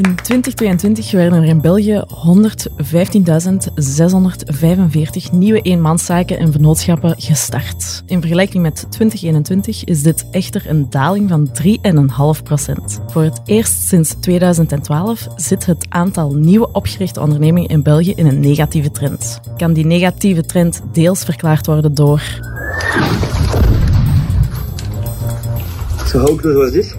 In 2022 werden er in België 115.645 nieuwe eenmanszaken en vennootschappen gestart. In vergelijking met 2021 is dit echter een daling van 3,5 procent. Voor het eerst sinds 2012 zit het aantal nieuwe opgerichte ondernemingen in België in een negatieve trend. Kan die negatieve trend deels verklaard worden door... So how close was this?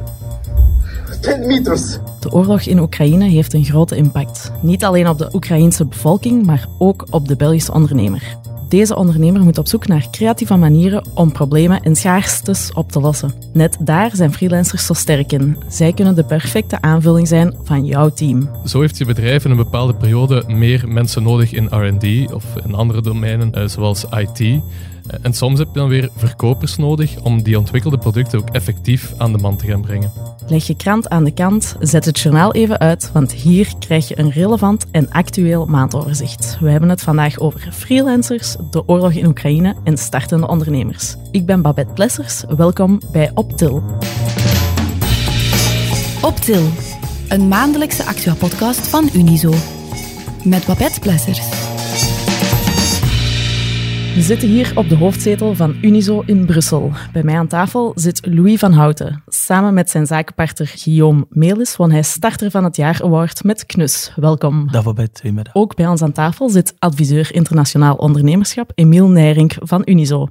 10 meters. De oorlog in Oekraïne heeft een grote impact. Niet alleen op de Oekraïense bevolking, maar ook op de Belgische ondernemer. Deze ondernemer moet op zoek naar creatieve manieren om problemen en schaarstes op te lossen. Net daar zijn freelancers zo sterk in. Zij kunnen de perfecte aanvulling zijn van jouw team. Zo heeft je bedrijf in een bepaalde periode meer mensen nodig in R&D of in andere domeinen, eh, zoals IT. En soms heb je dan weer verkopers nodig om die ontwikkelde producten ook effectief aan de man te gaan brengen. Leg je krant aan de kant, zet het journaal even uit, want hier krijg je een relevant en actueel maandoverzicht. We hebben het vandaag over freelancers, de oorlog in Oekraïne en startende ondernemers. Ik ben Babette Plessers, welkom bij Optil. Optil, een maandelijkse actua-podcast van Unizo. Met Babette Plessers. We zitten hier op de hoofdzetel van Unizo in Brussel. Bij mij aan tafel zit Louis van Houten. Samen met zijn zakenpartner Guillaume Melis won hij Starter van het Jaar Award met Knus. Welkom. Babette, goedemiddag. Ook bij ons aan tafel zit adviseur internationaal ondernemerschap Emiel Nijrink van Unizo.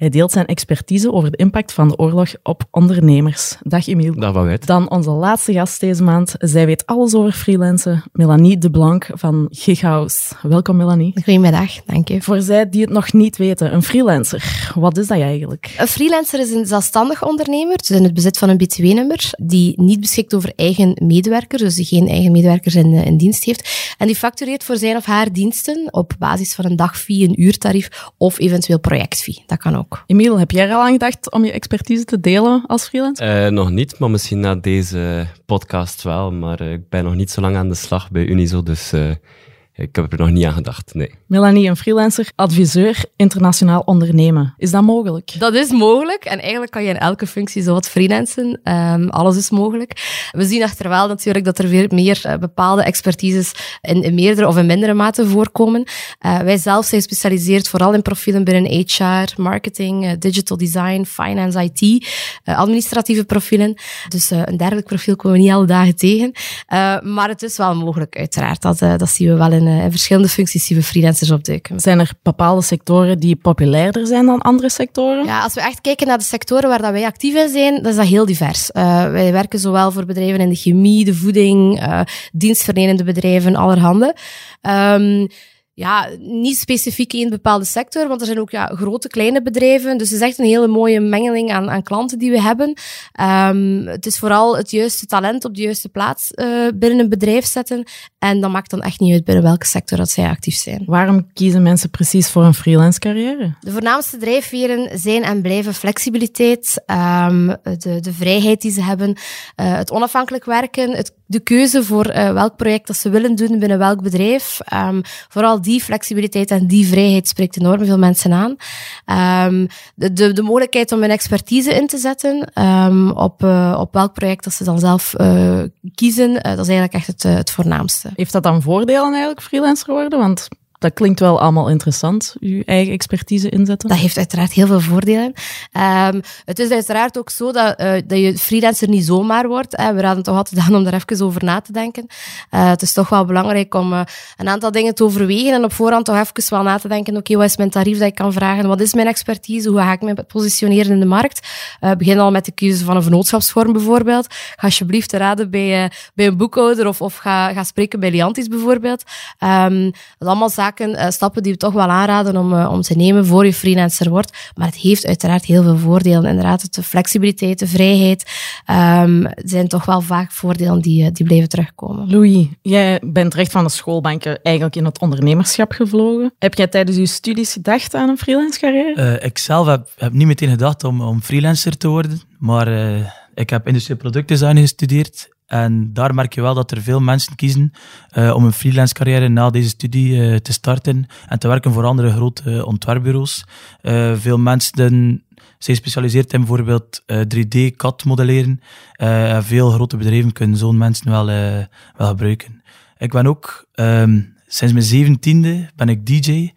Hij deelt zijn expertise over de impact van de oorlog op ondernemers. Dag Emiel. Dag Babette. Dan onze laatste gast deze maand. Zij weet alles over freelancen. Melanie de Blanc van Gighouse. Welkom Melanie. Goedemiddag, dank je. Voor zij die het nog niet weten, een freelancer, wat is dat eigenlijk? Een freelancer is een zelfstandig ondernemer, dus in het bezit van een btw-nummer, die niet beschikt over eigen medewerkers, dus die geen eigen medewerkers in, in dienst heeft. En die factureert voor zijn of haar diensten op basis van een dagfee, een uurtarief of eventueel projectfee. Dat kan ook. Emiel, heb jij er al aan gedacht om je expertise te delen als freelancer? Uh, nog niet, maar misschien na deze podcast wel. Maar uh, ik ben nog niet zo lang aan de slag bij Unizo, dus uh, ik heb er nog niet aan gedacht, nee. Melanie, een freelancer, adviseur, internationaal ondernemen. Is dat mogelijk? Dat is mogelijk. En eigenlijk kan je in elke functie zo wat freelancen. Um, alles is mogelijk. We zien echter wel natuurlijk dat er weer meer uh, bepaalde expertises in, in, meerdere of in mindere mate voorkomen. Uh, wij zelf zijn gespecialiseerd vooral in profielen binnen HR, marketing, uh, digital design, finance, IT, administratieve profielen. Dus een dergelijk profiel komen we niet alle dagen tegen. maar het is wel mogelijk, uiteraard. Dat, dat zien we wel in, in verschillende functies zien we freelancers opduiken. Zijn er bepaalde sectoren die populairder zijn dan andere sectoren? Ja, als we echt kijken naar de sectoren waar dat wij actief in zijn, dan is dat heel divers. Uh, wij werken zowel voor bedrijven in de chemie, de voeding, uh, dienstverlenende bedrijven, allerhande. Um, ja, niet specifiek in een bepaalde sector, want er zijn ook ja, grote, kleine bedrijven. Dus het is echt een hele mooie mengeling aan, aan klanten die we hebben. Um, het is vooral het juiste talent op de juiste plaats uh, binnen een bedrijf zetten. En dat maakt dan echt niet uit binnen welke sector dat zij actief zijn. Waarom kiezen mensen precies voor een freelance carrière? De voornaamste drijfveren zijn en blijven flexibiliteit, um, de, de vrijheid die ze hebben, uh, het onafhankelijk werken, het, de keuze voor uh, welk project dat ze willen doen binnen welk bedrijf. Um, vooral die flexibiliteit en die vrijheid spreekt enorm veel mensen aan. Um, de, de, de mogelijkheid om hun expertise in te zetten um, op, uh, op welk project dat ze dan zelf uh, kiezen, uh, dat is eigenlijk echt het, het voornaamste. Heeft dat dan voordelen eigenlijk, freelancer worden? Want dat klinkt wel allemaal interessant, uw eigen expertise inzetten. Dat heeft uiteraard heel veel voordelen. Um, het is uiteraard ook zo dat, uh, dat je freelancer niet zomaar wordt. Hè. We raden toch altijd aan om daar even over na te denken. Uh, het is toch wel belangrijk om uh, een aantal dingen te overwegen en op voorhand toch even wel na te denken, oké, wat is mijn tarief dat ik kan vragen? Wat is mijn expertise? Hoe ga ik me positioneren in de markt? begin al met de keuze van een vennootschapsvorm bijvoorbeeld. Ga alsjeblieft raden bij, bij een boekhouder of, of ga, ga spreken bij Liantis bijvoorbeeld. Um, dat is allemaal zaken zaken, uh, stappen die we toch wel aanraden om, uh, om te nemen voor je freelancer wordt. Maar het heeft uiteraard heel veel voordelen. Inderdaad, de flexibiliteit, de vrijheid um, zijn toch wel vaak voordelen die, uh, die blijven terugkomen. Louis, jij bent recht van de schoolbanken eigenlijk in het ondernemerschap gevlogen. Heb jij tijdens je studies gedacht aan een freelance carrière? ik zelf heb, heb niet meteen gedacht om, om freelancer te worden, maar ik heb industrieel productdesign gestudeerd En daar merk je wel dat er veel mensen kiezen uh, om een freelance carrière na deze studie uh, te starten en te werken voor andere grote ontwerpbureaus. Uh, veel mensen zijn gespecialiseerd in bijvoorbeeld 3D-CAD modelleren. veel grote bedrijven kunnen zo'n mensen wel, wel gebruiken. Ik ben ook um, sinds mijn zeventiende ben ik DJ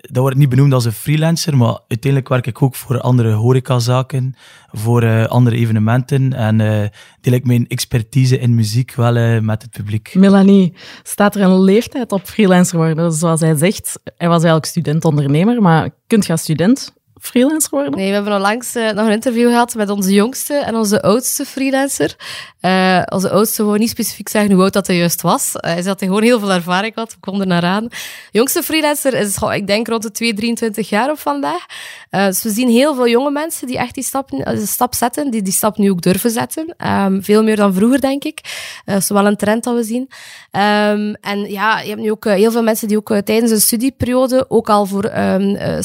dat wordt niet benoemd als een freelancer, maar uiteindelijk werk ik ook voor andere horecazaken, voor uh, andere evenementen en uh, deel ik mijn expertise in muziek wel uh, met het publiek. Melanie, staat er een leeftijd op freelancer worden? Zoals hij zegt, hij was eigenlijk student-ondernemer, maar kunt je als student freelancer worden? Nee, we hebben onlangs uh, nog een interview gehad met onze jongste en onze oudste freelancer. Uh, onze oudste wou niet specifiek zeggen hoe oud dat hij juist was. Uh, hij zei dat hij gewoon heel veel ervaring had. We konden er naar aan. Jongste freelancer is, ik denk, rond de 2, 23 jaar op vandaag. dus we zien heel veel jonge mensen die echt die stap, die stap zetten, die die stap nu ook durven zetten. Um, veel meer dan vroeger, denk ik. dat is wel een trend dat we zien. Um, en ja, je hebt nu ook heel veel mensen die ook tijdens een studieperiode ook al voor um,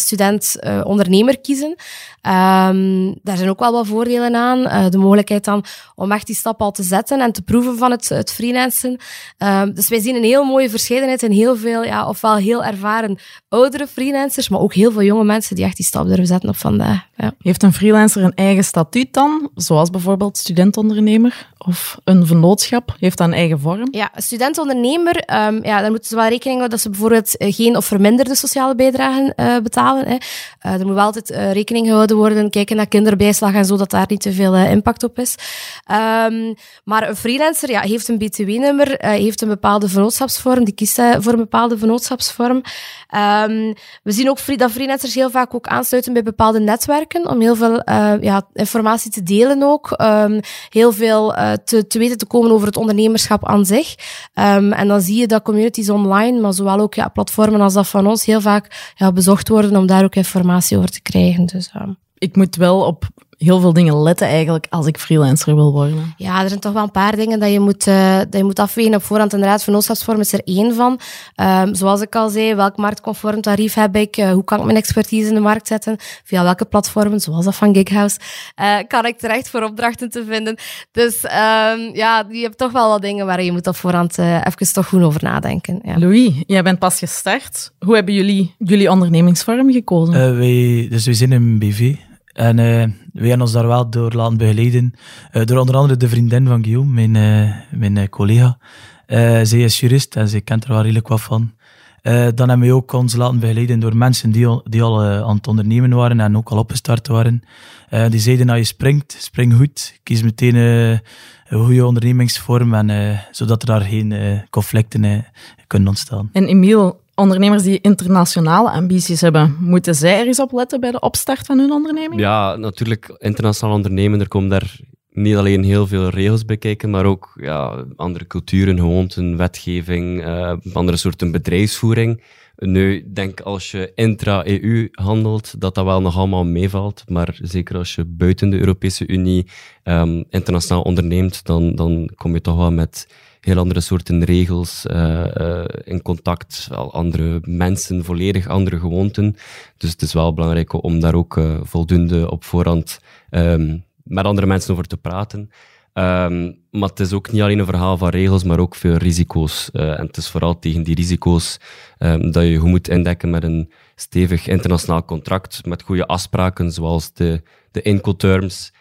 kiezen. Um, daar zijn ook wel wat voordelen aan. Uh, de mogelijkheid dan om echt die stap al te zetten en te proeven van het, het freelancen. Um, dus wij zien een heel mooie verscheidenheid in heel veel, ja, ofwel heel ervaren oudere freelancers, maar ook heel veel jonge mensen die echt die stap durven zetten op vandaag. Ja. Heeft een freelancer een eigen statuut dan? Zoals bijvoorbeeld studentondernemer of een vennootschap? Heeft dat een eigen vorm? Ja, studentondernemer, um, ja, daar moeten ze wel rekening houden dat ze bijvoorbeeld eh, geen of verminderde sociale bijdragen uh, betalen. Hè. Uh, er moet wel altijd rekening gehouden worden, kijken naar kinderbijslag en zo, dat daar niet te veel impact op is. Um, maar een freelancer ja, heeft een btw-nummer, heeft een bepaalde vennootschapsvorm, die kiest voor een bepaalde vennootschapsvorm. Um, we zien ook dat freelancers heel vaak ook aansluiten bij bepaalde netwerken om heel veel ja, informatie te delen ook. Heel veel te, te weten te komen over het ondernemerschap aan zich. Um, en dan zie je dat communities online, maar zowel ook ja, platformen als dat van ons, heel vaak ja, bezocht worden om daar ook informatie over te krijgen. Dus, ik moet wel op heel veel dingen letten eigenlijk als ik freelancer wil worden. Ja, er zijn toch wel een paar dingen dat je moet, uh, dat je moet afwegen op voorhand. Inderdaad, vennootschapsvorm is er één van. Um, zoals ik al zei, welk marktconform tarief heb ik? Uh, hoe kan ik mijn expertise in de markt zetten? Via welke platformen, zoals dat van Gighouse, uh, kan ik terecht voor opdrachten te vinden? Dus um, ja, je hebt toch wel wat dingen waar je moet op voorhand even toch goed over nadenken. Ja. Louis, jij bent pas gestart. Hoe hebben jullie jullie ondernemingsvorm gekozen? wij, dus we zijn een BV. En uh, wij hebben ons daar wel door laten begeleiden. Uh, door onder andere de vriendin van Guillaume, mijn, uh, mijn collega. zij is jurist en ze kent er wel redelijk wat van. dan hebben we ook ons laten begeleiden door mensen die, al, die al aan het ondernemen waren en ook al opgestart waren. die zeiden, als je springt, spring goed. Kies meteen een goede ondernemingsvorm, en, zodat er daar geen conflicten kunnen ontstaan. En Emiel, ondernemers die internationale ambities hebben, moeten zij er eens op letten bij de opstart van hun onderneming? Ja, natuurlijk. Internationaal ondernemen, er komen daar niet alleen heel veel regels bij kijken, maar ook ja, andere culturen, gewoonten, wetgeving, uh, andere soorten bedrijfsvoering. Nu, ik denk als je intra-EU handelt, dat dat wel nog allemaal meevalt. Maar zeker als je buiten de Europese Unie um, internationaal onderneemt, dan, dan kom je toch wel met heel andere soorten regels, uh, in contact, wel andere mensen, volledig andere gewoonten. Dus het is wel belangrijk om daar ook uh, voldoende op voorhand um, met andere mensen over te praten. Um, maar het is ook niet alleen een verhaal van regels, maar ook veel risico's. En het is vooral tegen die risico's um, dat je goed moet indekken met een stevig internationaal contract, met goede afspraken, zoals de, de Incoterms.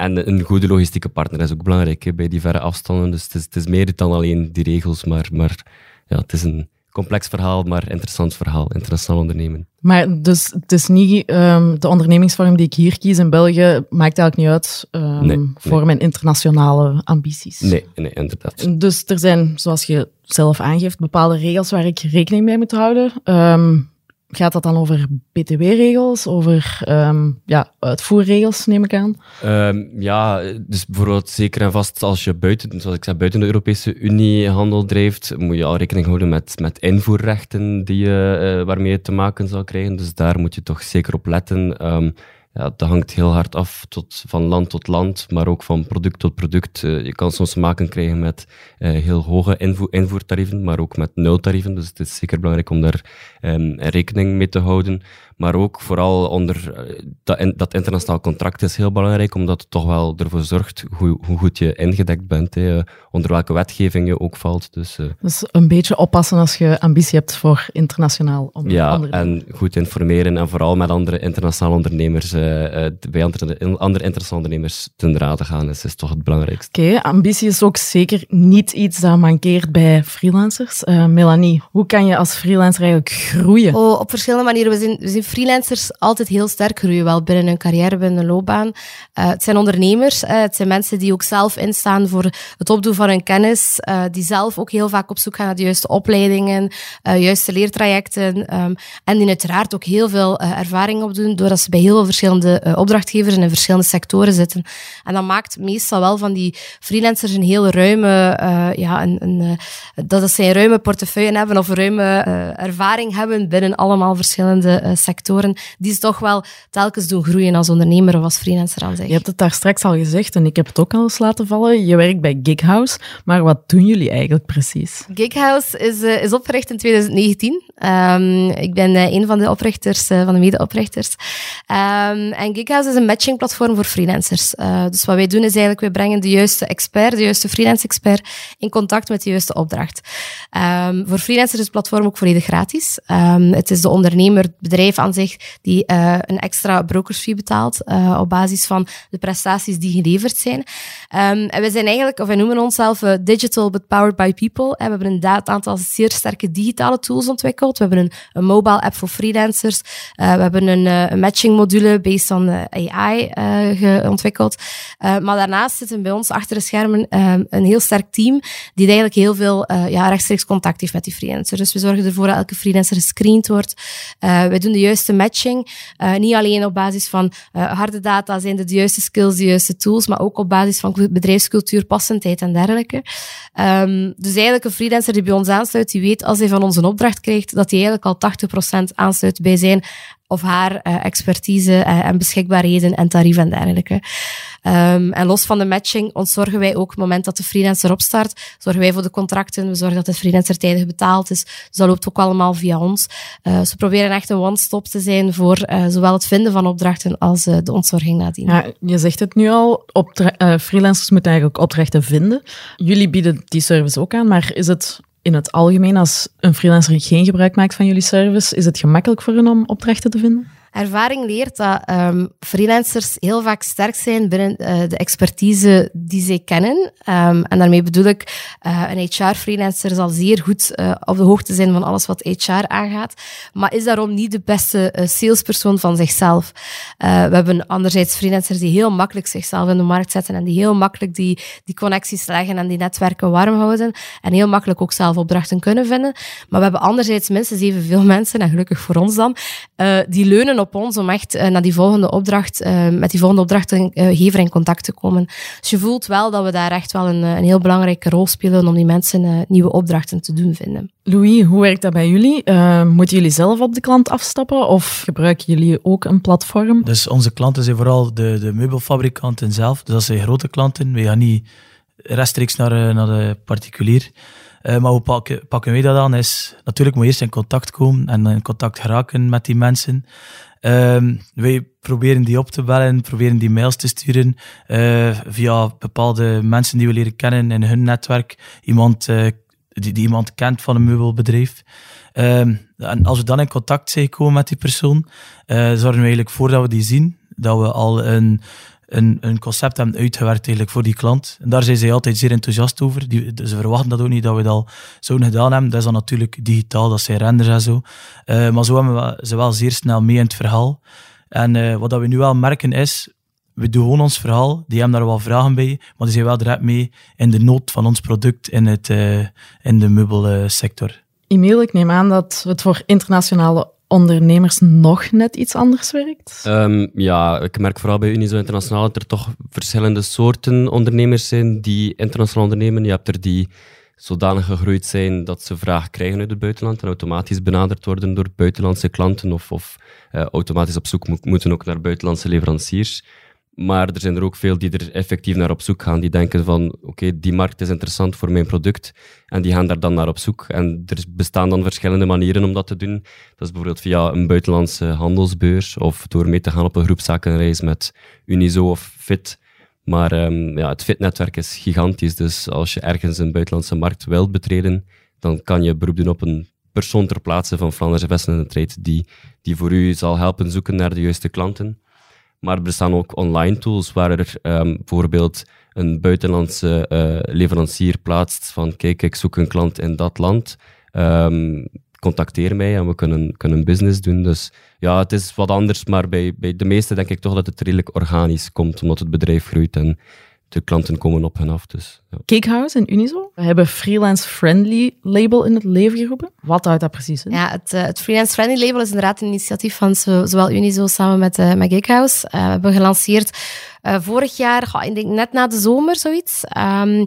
En een goede logistieke partner is ook belangrijk hè, bij die verre afstanden. Dus het is, het is, meer dan alleen die regels, maar, maar ja, het is een complex verhaal, maar interessant verhaal, internationaal ondernemen. Maar dus het is niet um, de ondernemingsvorm die ik hier kies in België, maakt eigenlijk niet uit um, nee, voor nee. mijn internationale ambities. Nee, nee, inderdaad. Dus er zijn, zoals je zelf aangeeft, bepaalde regels waar ik rekening mee moet houden. Um, Gaat dat dan over btw-regels, over um, ja, uitvoerregels, neem ik aan? Um, ja, dus bijvoorbeeld zeker en vast als je buiten, zoals ik zei, buiten de Europese Unie handel drijft, moet je al rekening houden met, met invoerrechten die je, uh, waarmee je te maken zal krijgen. Dus daar moet je toch zeker op letten. Um, ja, dat hangt heel hard af tot, van land tot land, maar ook van product tot product. Uh, je kan soms maken krijgen met uh, heel hoge invo invoertarieven, maar ook met nultarieven. Dus het is zeker belangrijk om daar um, rekening mee te houden. Maar ook vooral onder eh, dat, in- dat internationaal contract is heel belangrijk, omdat het toch wel ervoor zorgt hoe, hoe goed je ingedekt bent, hè, eh, onder welke wetgeving je ook valt. Dus eh, Dus een beetje oppassen als je ambitie hebt voor internationaal onder- ja, ondernemen. en goed informeren en vooral met andere internationale ondernemers, bij andere, andere internationale ondernemers ten rade gaan, is, is toch het belangrijkste. Oké, ambitie is ook zeker niet iets dat mankeert bij freelancers. Eh, Melanie, hoe kan je als freelancer eigenlijk groeien? Oh, op verschillende manieren. We zien, we zien freelancers altijd heel sterk groeien, wel binnen hun carrière, binnen hun loopbaan. Eh, het zijn ondernemers, eh, het zijn mensen die ook zelf instaan voor het opdoen van hun kennis, eh, die zelf ook heel vaak op zoek gaan naar de juiste opleidingen, juiste leertrajecten, ehm, en die uiteraard ook heel veel ervaring opdoen, doordat ze bij heel veel verschillende opdrachtgevers in verschillende sectoren zitten. En dat maakt meestal wel van die freelancers een heel ruime, ja, een, een, dat ze een ruime portefeuille hebben of een ruime ervaring hebben binnen allemaal verschillende eh, die ze toch wel telkens doen groeien als ondernemer of als freelancer aan zich. Je hebt het daar straks al gezegd en ik heb het ook al eens laten vallen. Je werkt bij Gighouse, maar wat doen jullie eigenlijk precies? Gighouse is, eh, is opgericht in 2019. Ehm, ik ben eh, een van de oprichters, eh, van de mede-oprichters. Ehm, en Gighouse is een matchingplatform voor freelancers. Dus wat wij doen is eigenlijk, wij brengen de juiste expert, de juiste freelance-expert, in contact met de juiste opdracht. Ehm, voor freelancers is het platform ook volledig gratis. Het is de ondernemer, het bedrijf aan die eh, een extra brokersfee betaalt eh, op basis van de prestaties die geleverd zijn. Ehm, en we zijn eigenlijk, of wij noemen onszelf eh, digital but powered by people. En we hebben een aantal zeer sterke digitale tools ontwikkeld. We hebben een, een mobile app voor freelancers. We hebben een, een matching module based on AI ontwikkeld. Maar daarnaast zitten bij ons achter de schermen ehm, een heel sterk team die eigenlijk heel veel ja, rechtstreeks contact heeft met die freelancer. Dus we zorgen ervoor dat elke freelancer gescreend wordt. Wij doen de juiste matching. Eh, niet alleen op basis van eh, harde data zijn de juiste skills, de juiste tools, maar ook op basis van bedrijfscultuur, passendheid en dergelijke. Ehm, dus eigenlijk een freelancer die bij ons aansluit, die weet als hij van ons een opdracht krijgt, dat hij eigenlijk al 80% aansluit bij zijn of haar eh, expertise eh, en beschikbaarheden en tarief en dergelijke. Ehm, en los van de matching ontzorgen wij ook, het moment dat de freelancer opstart, zorgen wij voor de contracten, we zorgen dat de freelancer tijdig betaald is. Dus dat loopt ook allemaal via ons. Eh, dus we proberen echt een one-stop te zijn voor eh, zowel het vinden van opdrachten als eh, de ontzorging nadien. Ja, je zegt het nu al, eh, freelancers moeten eigenlijk opdrachten vinden. Jullie bieden die service ook aan, maar is het in het algemeen, als een freelancer geen gebruik maakt van jullie service, is het gemakkelijk voor hen om opdrachten te vinden? Ervaring leert dat ehm, freelancers heel vaak sterk zijn binnen eh, de expertise die zij kennen. Ehm, en daarmee bedoel ik, eh, een HR-freelancer zal zeer goed eh, op de hoogte zijn van alles wat HR aangaat, maar is daarom niet de beste salespersoon van zichzelf. We hebben anderzijds freelancers die heel makkelijk zichzelf in de markt zetten en die heel makkelijk die, die connecties leggen en die netwerken warm houden en heel makkelijk ook zelf opdrachten kunnen vinden. Maar we hebben anderzijds minstens evenveel mensen, en gelukkig voor ons dan, die leunen op ons om echt eh, naar die volgende opdracht, eh, met die volgende opdrachtgever in contact te komen. Dus je voelt wel dat we daar echt wel een, eh, een heel belangrijke rol spelen om die mensen eh, nieuwe opdrachten te doen vinden. Louis, hoe werkt dat bij jullie? Eh, moeten jullie zelf op de klant afstappen of gebruiken jullie ook een platform? Dus onze klanten zijn vooral de, de meubelfabrikanten zelf. Dus dat zijn grote klanten. We gaan niet rechtstreeks naar, eh, naar de particulier. Eh, maar hoe pakken, pakken wij dat aan? Is natuurlijk moet je eerst in contact komen en in contact geraken met die mensen. Ehm, wij proberen die op te bellen, proberen die mails te sturen eh, via bepaalde mensen die we leren kennen in hun netwerk. Iemand eh, die, die iemand kent van een meubelbedrijf. Ehm, en als we dan in contact zijn gekomen met die persoon, eh, zorgen we eigenlijk voor dat we die zien, dat we al een, een, een concept hebben uitgewerkt eigenlijk voor die klant. En daar zijn zij altijd zeer enthousiast over. Die, ze verwachten dat ook niet dat we dat zouden gedaan hebben. Dat is dan natuurlijk digitaal, dat zijn renders en zo. Eh, maar zo hebben we ze wel zeer snel mee in het verhaal. En eh, wat dat we nu wel merken is, we doen ons verhaal, die hebben daar wel vragen bij, maar die zijn wel direct mee in de nood van ons product in, het, eh, in de meubelsector. Emiel, ik neem aan dat het voor internationale ondernemers nog net iets anders werkt. Ehm, ja, ik merk vooral bij Unizo Internationaal dat er toch verschillende soorten ondernemers zijn die internationaal ondernemen. Je hebt er die zodanig gegroeid zijn dat ze vragen krijgen uit het buitenland en automatisch benaderd worden door buitenlandse klanten of, of eh, automatisch op zoek mo- moeten ook naar buitenlandse leveranciers. Maar er zijn er ook veel die er effectief naar op zoek gaan. Die denken van, oké, die markt is interessant voor mijn product. En die gaan daar dan naar op zoek. En er bestaan dan verschillende manieren om dat te doen. Dat is bijvoorbeeld via een buitenlandse handelsbeurs. Of door mee te gaan op een groepszakenreis met Unizo of Fit. Maar um, ja, het Fit-netwerk is gigantisch. Dus als je ergens een buitenlandse markt wilt betreden, dan kan je beroep doen op een persoon ter plaatse van Flanders Investment Trade die, die voor u zal helpen zoeken naar de juiste klanten. Maar er bestaan ook online tools waar er um, bijvoorbeeld een buitenlandse uh, leverancier plaatst van kijk, ik zoek een klant in dat land. Um, contacteer mij en we kunnen, kunnen business doen. Dus ja, het is wat anders, maar bij, bij de meeste denk ik toch dat het redelijk organisch komt, omdat het bedrijf groeit en de klanten komen op hen af. Dus, ja. Cakehouse en Unizo we hebben Freelance Friendly label in het leven geroepen. Wat houdt dat precies in? Ja, het, uh, het Freelance Friendly label is inderdaad een initiatief van zo, zowel Unizo samen met, uh, met Cakehouse. Uh, we hebben gelanceerd vorig jaar, ik denk net na de zomer, zoiets. Um,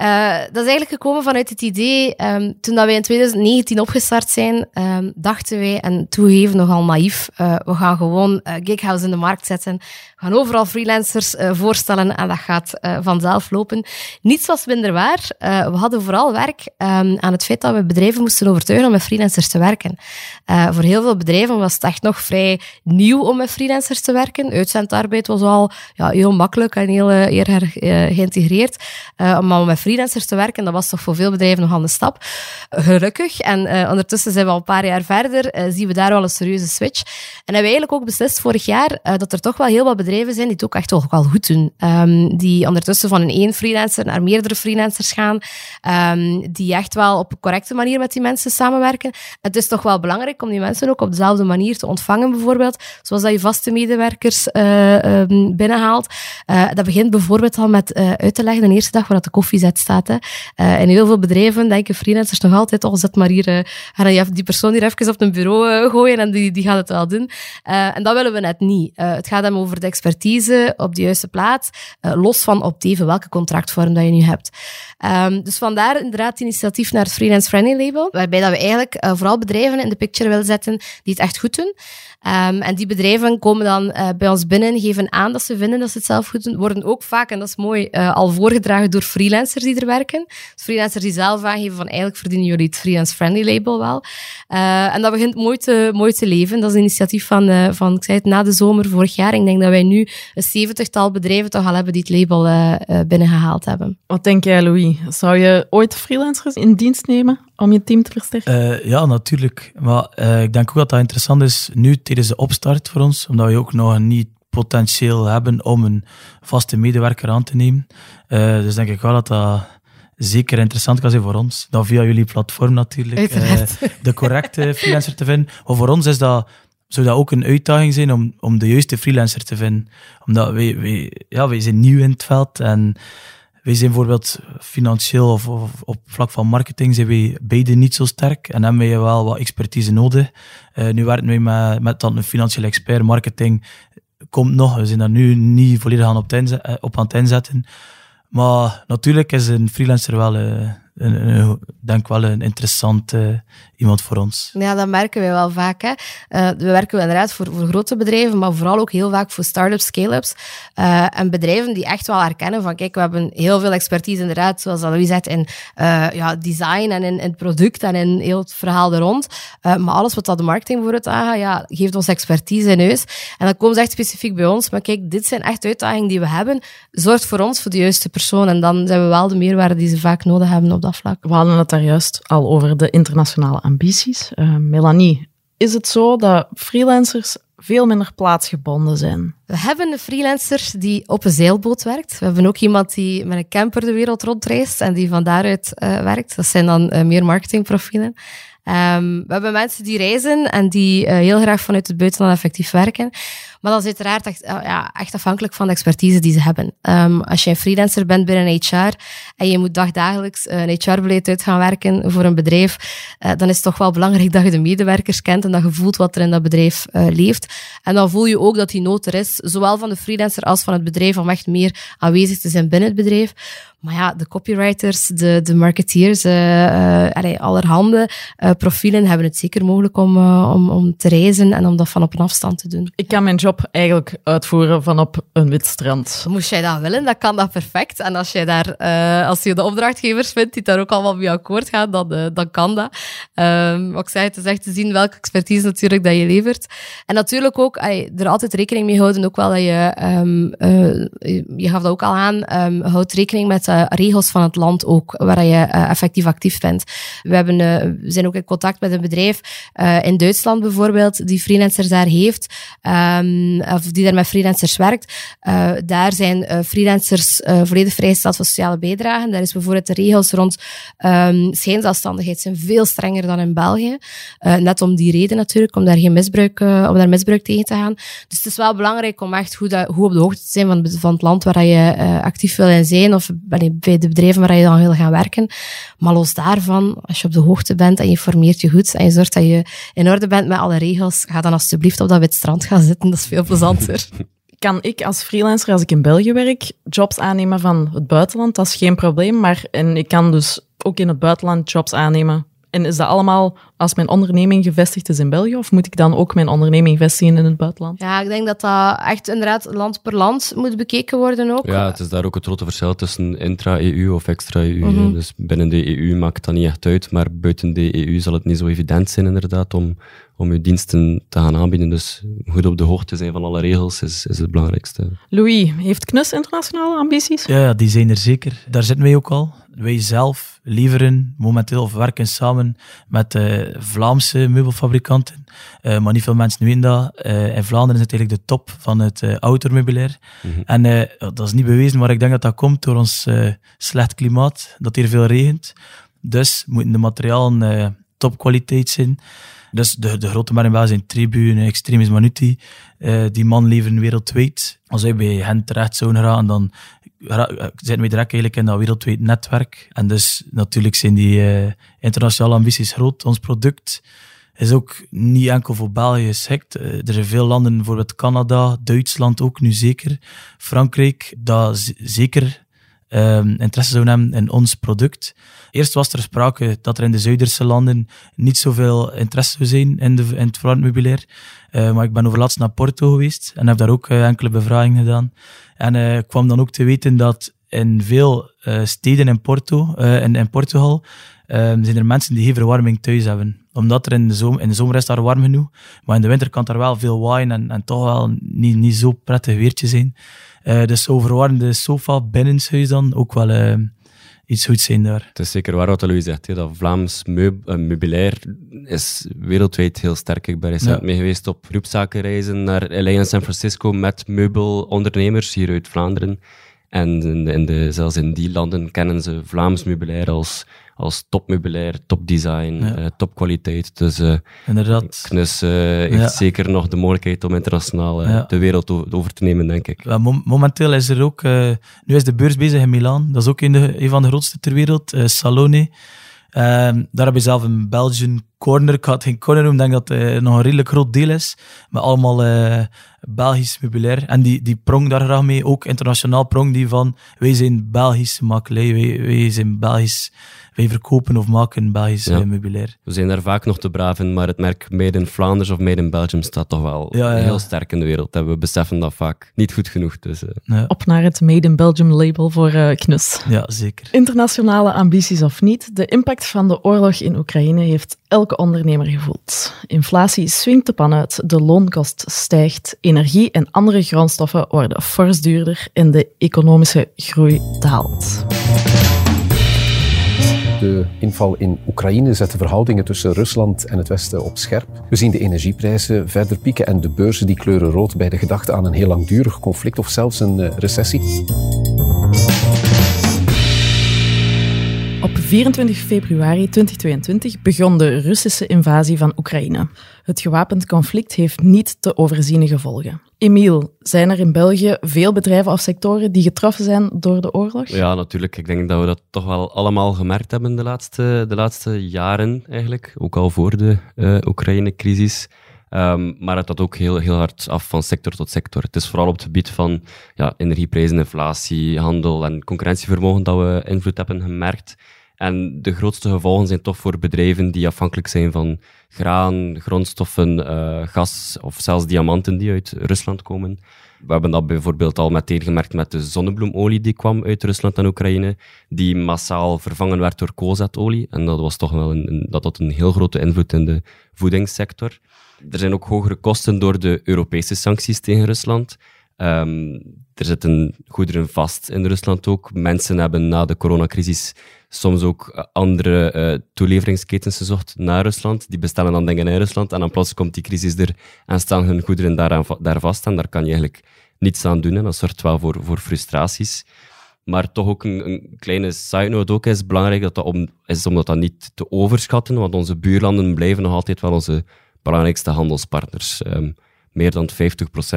uh, dat is eigenlijk gekomen vanuit het idee, um, toen dat wij in 2019 opgestart zijn, um, dachten wij, en toegeven nogal naïef, uh, we gaan gewoon uh, Gighouse in de markt zetten, we gaan overal freelancers voorstellen en dat gaat vanzelf lopen. Niets was minder waar. we hadden vooral werk um, aan het feit dat we bedrijven moesten overtuigen om met freelancers te werken. voor heel veel bedrijven was het echt nog vrij nieuw om met freelancers te werken. Uitzendarbeid was al ja, heel makkelijk en heel, erg geïntegreerd. maar met freelancers te werken, dat was toch voor veel bedrijven nog aan de stap. Gelukkig. En uh, ondertussen zijn we al een paar jaar verder, uh, zien we daar wel een serieuze switch. En hebben we eigenlijk ook beslist vorig jaar uh, dat er toch wel heel wat bedrijven zijn die het ook echt wel, goed doen. Um, die ondertussen van een één freelancer naar meerdere freelancers gaan. Um, die echt wel op een correcte manier met die mensen samenwerken. Het is toch wel belangrijk om die mensen ook op dezelfde manier te ontvangen, bijvoorbeeld. Zoals dat je vaste medewerkers um, binnenhaalt. dat begint bijvoorbeeld al met uit te leggen de eerste dag waar dat de koffie staat. Hè. Uh, in heel veel bedrijven denken freelancers nog altijd, oh, zet maar hier, uh, die persoon hier even op een bureau uh, gooien en die, die gaat het wel doen. en dat willen we net niet. het gaat hem over de expertise op de juiste plaats, los van op even welke contractvorm dat je nu hebt. Um, dus vandaar inderdaad het initiatief naar het Freelance Friendly label, waarbij dat we eigenlijk vooral bedrijven in de picture willen zetten die het echt goed doen. Um, en die bedrijven komen dan bij ons binnen, geven aan dat ze vinden dat ze het zelf goed doen, worden ook vaak, en dat is mooi, al voorgedragen door freelancers die er werken. Dus freelancers die zelf aangeven van eigenlijk verdienen jullie het freelance-friendly label wel. Uh, en dat begint mooi te, mooi te leven. Dat is een initiatief van, van, ik zei het, na de zomer vorig jaar. Ik denk dat wij nu een zeventigtal bedrijven toch al hebben die het label binnengehaald hebben. Wat denk jij, Louis? Zou je ooit freelancers in dienst nemen om je team te versterken? ja, natuurlijk. Maar ik denk ook dat dat interessant is nu tijdens de opstart voor ons, omdat we ook nog niet potentieel hebben om een vaste medewerker aan te nemen. Uh, dus denk ik wel dat dat zeker interessant kan zijn voor ons. Dan via jullie platform natuurlijk. Uh, de correcte freelancer te vinden. Maar voor ons is dat, zou dat ook een uitdaging zijn om, om de juiste freelancer te vinden. Omdat wij, wij, ja, wij zijn nieuw in het veld en wij zijn bijvoorbeeld financieel of, of, op vlak van marketing zijn wij beide niet zo sterk en hebben wij wel wat expertise nodig. Uh, nu werken wij met, met dan een financieel expert. Marketing komt nog, we zijn daar nu niet volledig aan op, eh, op aan het inzetten. Maar natuurlijk is een freelancer wel uh, een, denk wel een interessant iemand voor ons. Ja, dat merken wij wel vaak. Hè. Uh, we werken inderdaad voor, voor grote bedrijven, maar vooral ook heel vaak voor start-ups, scale-ups. Uh, en bedrijven die echt wel herkennen van, kijk, we hebben heel veel expertise inderdaad, zoals Louis zegt, in ja, design en in, het product en in heel het verhaal er rond. maar alles wat dat de marketing bijvoorbeeld aangaat, ja, geeft ons expertise in huis. En dan komen ze echt specifiek bij ons. Maar kijk, dit zijn echt uitdagingen die we hebben. Zorgt voor ons voor de juiste persoon. En dan zijn we wel de meerwaarde die ze vaak nodig hebben op dat vlak. We hadden het daar juist al over de internationale ambities. Uh, Melanie, is het zo dat freelancers veel minder plaatsgebonden zijn? We hebben een freelancer die op een zeilboot werkt. We hebben ook iemand die met een camper de wereld rondreist en die van daaruit uh, werkt. Dat zijn dan uh, meer marketingprofielen. Um, we hebben mensen die reizen en die uh, heel graag vanuit het buitenland effectief werken. Maar dat is uiteraard echt, ja, echt afhankelijk van de expertise die ze hebben. Um, als je een freelancer bent binnen HR en je moet dagdagelijks een HR-beleid uit gaan werken voor een bedrijf, dan is het toch wel belangrijk dat je de medewerkers kent en dat je voelt wat er in dat bedrijf leeft. En dan voel je ook dat die nood er is, zowel van de freelancer als van het bedrijf, om echt meer aanwezig te zijn binnen het bedrijf. Maar ja, de copywriters, de, de marketeers, allerhande profielen hebben het zeker mogelijk om, om, om te reizen en om dat van op een afstand te doen. Ik kan mijn job eigenlijk uitvoeren van op een wit strand. Moest jij dat willen, dan kan dat perfect. En als, jij daar, als je de opdrachtgevers vindt die daar ook allemaal mee akkoord gaan, dan, dan kan dat. Um, wat ik zei, het is echt te zien welke expertise natuurlijk dat je levert. En natuurlijk ook er altijd rekening mee houden, ook wel dat je, um, je gaf dat ook al aan, um, houdt rekening met uh, regels van het land ook, waar je uh, effectief actief bent. We, hebben, uh, we zijn ook in contact met een bedrijf in Duitsland bijvoorbeeld, die freelancers daar heeft, um, of die daar met freelancers werkt. daar zijn freelancers volledig vrijgesteld van sociale bijdragen. Daar is bijvoorbeeld de regels rond um, schijnzelfstandigheid zijn veel strenger dan in België. net om die reden natuurlijk, om daar geen misbruik, om daar misbruik tegen te gaan. Dus het is wel belangrijk om echt goed, goed op de hoogte te zijn van, van het land waar je actief wil zijn of bij de bedrijven waar je dan wil gaan werken. Maar los daarvan, als je op de hoogte bent en je formeert je goed en je zorgt dat je in orde bent met alle regels, ga dan alsjeblieft op dat wit strand gaan zitten. Dat is veel plezanter. kan ik als freelancer, als ik in België werk, jobs aannemen van het buitenland. Dat is geen probleem. Maar en ik kan dus ook in het buitenland jobs aannemen en is dat allemaal als mijn onderneming gevestigd is in België? Of moet ik dan ook mijn onderneming vestigen in het buitenland? Ja, ik denk dat dat echt inderdaad land per land moet bekeken worden ook. Ja, het is daar ook het grote verschil tussen intra-EU of extra-EU. Mhm. Dus binnen de EU maakt dat niet echt uit, maar buiten de EU zal het niet zo evident zijn inderdaad om, om je diensten te gaan aanbieden. Dus goed op de hoogte zijn van alle regels is, is het belangrijkste. Louis, heeft KNUS internationale ambities? Ja, die zijn er zeker. Daar zitten wij ook al wij zelf leveren momenteel of werken samen met uh, Vlaamse meubelfabrikanten. Uh, maar niet veel mensen weten dat. Uh, in Vlaanderen is het eigenlijk de top van het uh, outdoormeubilair. Mm -hmm. En dat is niet bewezen, maar ik denk dat dat komt door ons slecht klimaat, dat hier veel regent. Dus moeten de materialen topkwaliteit zijn. Dus de, de grote merken zijn Tribune, Extremis Manuti. die man leveren wereldwijd. Als wij bij hen terecht zouden gaan, dan zijn we direct eigenlijk in dat wereldwijd netwerk. En dus natuurlijk zijn die uh, internationale ambities groot. Ons product is ook niet enkel voor België geschikt. Uh, er zijn veel landen, bijvoorbeeld Canada, Duitsland ook nu zeker, Frankrijk, dat zeker um, interesse zouden hebben in ons product. Eerst was er sprake dat er in de Zuiderse landen niet zoveel interesse zou zijn in, de, in het verwarmd Uh, maar ik ben overlaatst naar Porto geweest en heb daar ook uh, enkele bevragingen gedaan. En uh, kwam dan ook te weten dat in veel steden in, Porto, in, in Portugal zijn er mensen die geen verwarming thuis hebben. Omdat er in de, zomer, in de zomer is daar warm genoeg, maar in de winter kan er wel veel waaien en, en toch wel niet, niet zo prettig weertje zijn. Dus zo verwarmde sofa binnenshuis dan ook wel iets goeds zijn daar. Het is zeker waar wat Louis zegt. Dat Vlaams meub, uh, meubilair is wereldwijd heel sterk. Ik ben recent ja. mee geweest op groepszakenreizen naar LA en San Francisco met meubelondernemers hier uit Vlaanderen. En in de, in de, zelfs in die landen kennen ze Vlaams meubilair als als topmeubilair, topdesign, ja. uh, topkwaliteit. Dus uh, Inderdaad. Knus uh, heeft ja. zeker nog de mogelijkheid om internationaal ja. de wereld over te nemen, denk ik. momenteel is er ook, nu is de beurs bezig in Milaan, dat is ook een, de, een van de grootste ter wereld, Salone. Um, daar heb je zelf een Belgian corner. Ik had geen corner noemen, ik denk dat het nog een redelijk groot deel is. Met allemaal Belgisch meubilair. En die, die prong daar graag mee, ook internationaal prong die van wij zijn Belgische makelij, wij, wij zijn Belgisch wij verkopen of maken Belgisch ja. meubilair. We zijn daar vaak nog te braaf in, maar het merk Made in Flanders of Made in Belgium staat toch wel ja, ja. heel sterk in de wereld. En we beseffen dat vaak niet goed genoeg. Dus, uh. Op naar het Made in Belgium label voor uh, Knus. Ja, zeker. Internationale ambities of niet, de impact van de oorlog in Oekraïne heeft elke ondernemer gevoeld. Inflatie swingt de pan uit, de loonkost stijgt, energie en andere grondstoffen worden fors duurder en de economische groei daalt. De inval in Oekraïne zet de verhoudingen tussen Rusland en het Westen op scherp. We zien de energieprijzen verder pieken en de beurzen die kleuren rood bij de gedachte aan een heel langdurig conflict of zelfs een eh, recessie. 24 februari 2022 begon de Russische invasie van Oekraïne. Het gewapend conflict heeft niet te overziene gevolgen. Emiel, zijn er in België veel bedrijven of sectoren die getroffen zijn door de oorlog? Ja, natuurlijk. Ik denk dat we dat toch wel allemaal gemerkt hebben de laatste, de laatste jaren eigenlijk. Ook al voor de uh, Oekraïne-crisis. Um, maar het dat ook heel, heel hard af van sector tot sector. Het is vooral op het gebied van ja, energieprijzen, inflatie, handel en concurrentievermogen dat we invloed hebben gemerkt. En de grootste gevolgen zijn toch voor bedrijven die afhankelijk zijn van graan, grondstoffen, uh, gas of zelfs diamanten die uit Rusland komen. We hebben dat bijvoorbeeld al meteen gemerkt met de zonnebloemolie die kwam uit Rusland en Oekraïne, die massaal vervangen werd door koolzaadolie. En dat was toch wel een, een, dat had een heel grote invloed in de voedingssector. Er zijn ook hogere kosten door de Europese sancties tegen Rusland. Um, er zitten goederen vast in Rusland ook. Mensen hebben na de coronacrisis soms ook andere uh, toeleveringsketens gezocht naar Rusland. Die bestellen dan dingen in Rusland en dan plots komt die crisis er en staan hun goederen daar, daar vast. En daar kan je eigenlijk niets aan doen. En dat zorgt wel voor, voor frustraties. Maar toch ook een, een kleine side note ook is belangrijk dat dat om, is om dat niet te overschatten, want onze buurlanden blijven nog altijd wel onze belangrijkste handelspartners. Um, meer dan 50%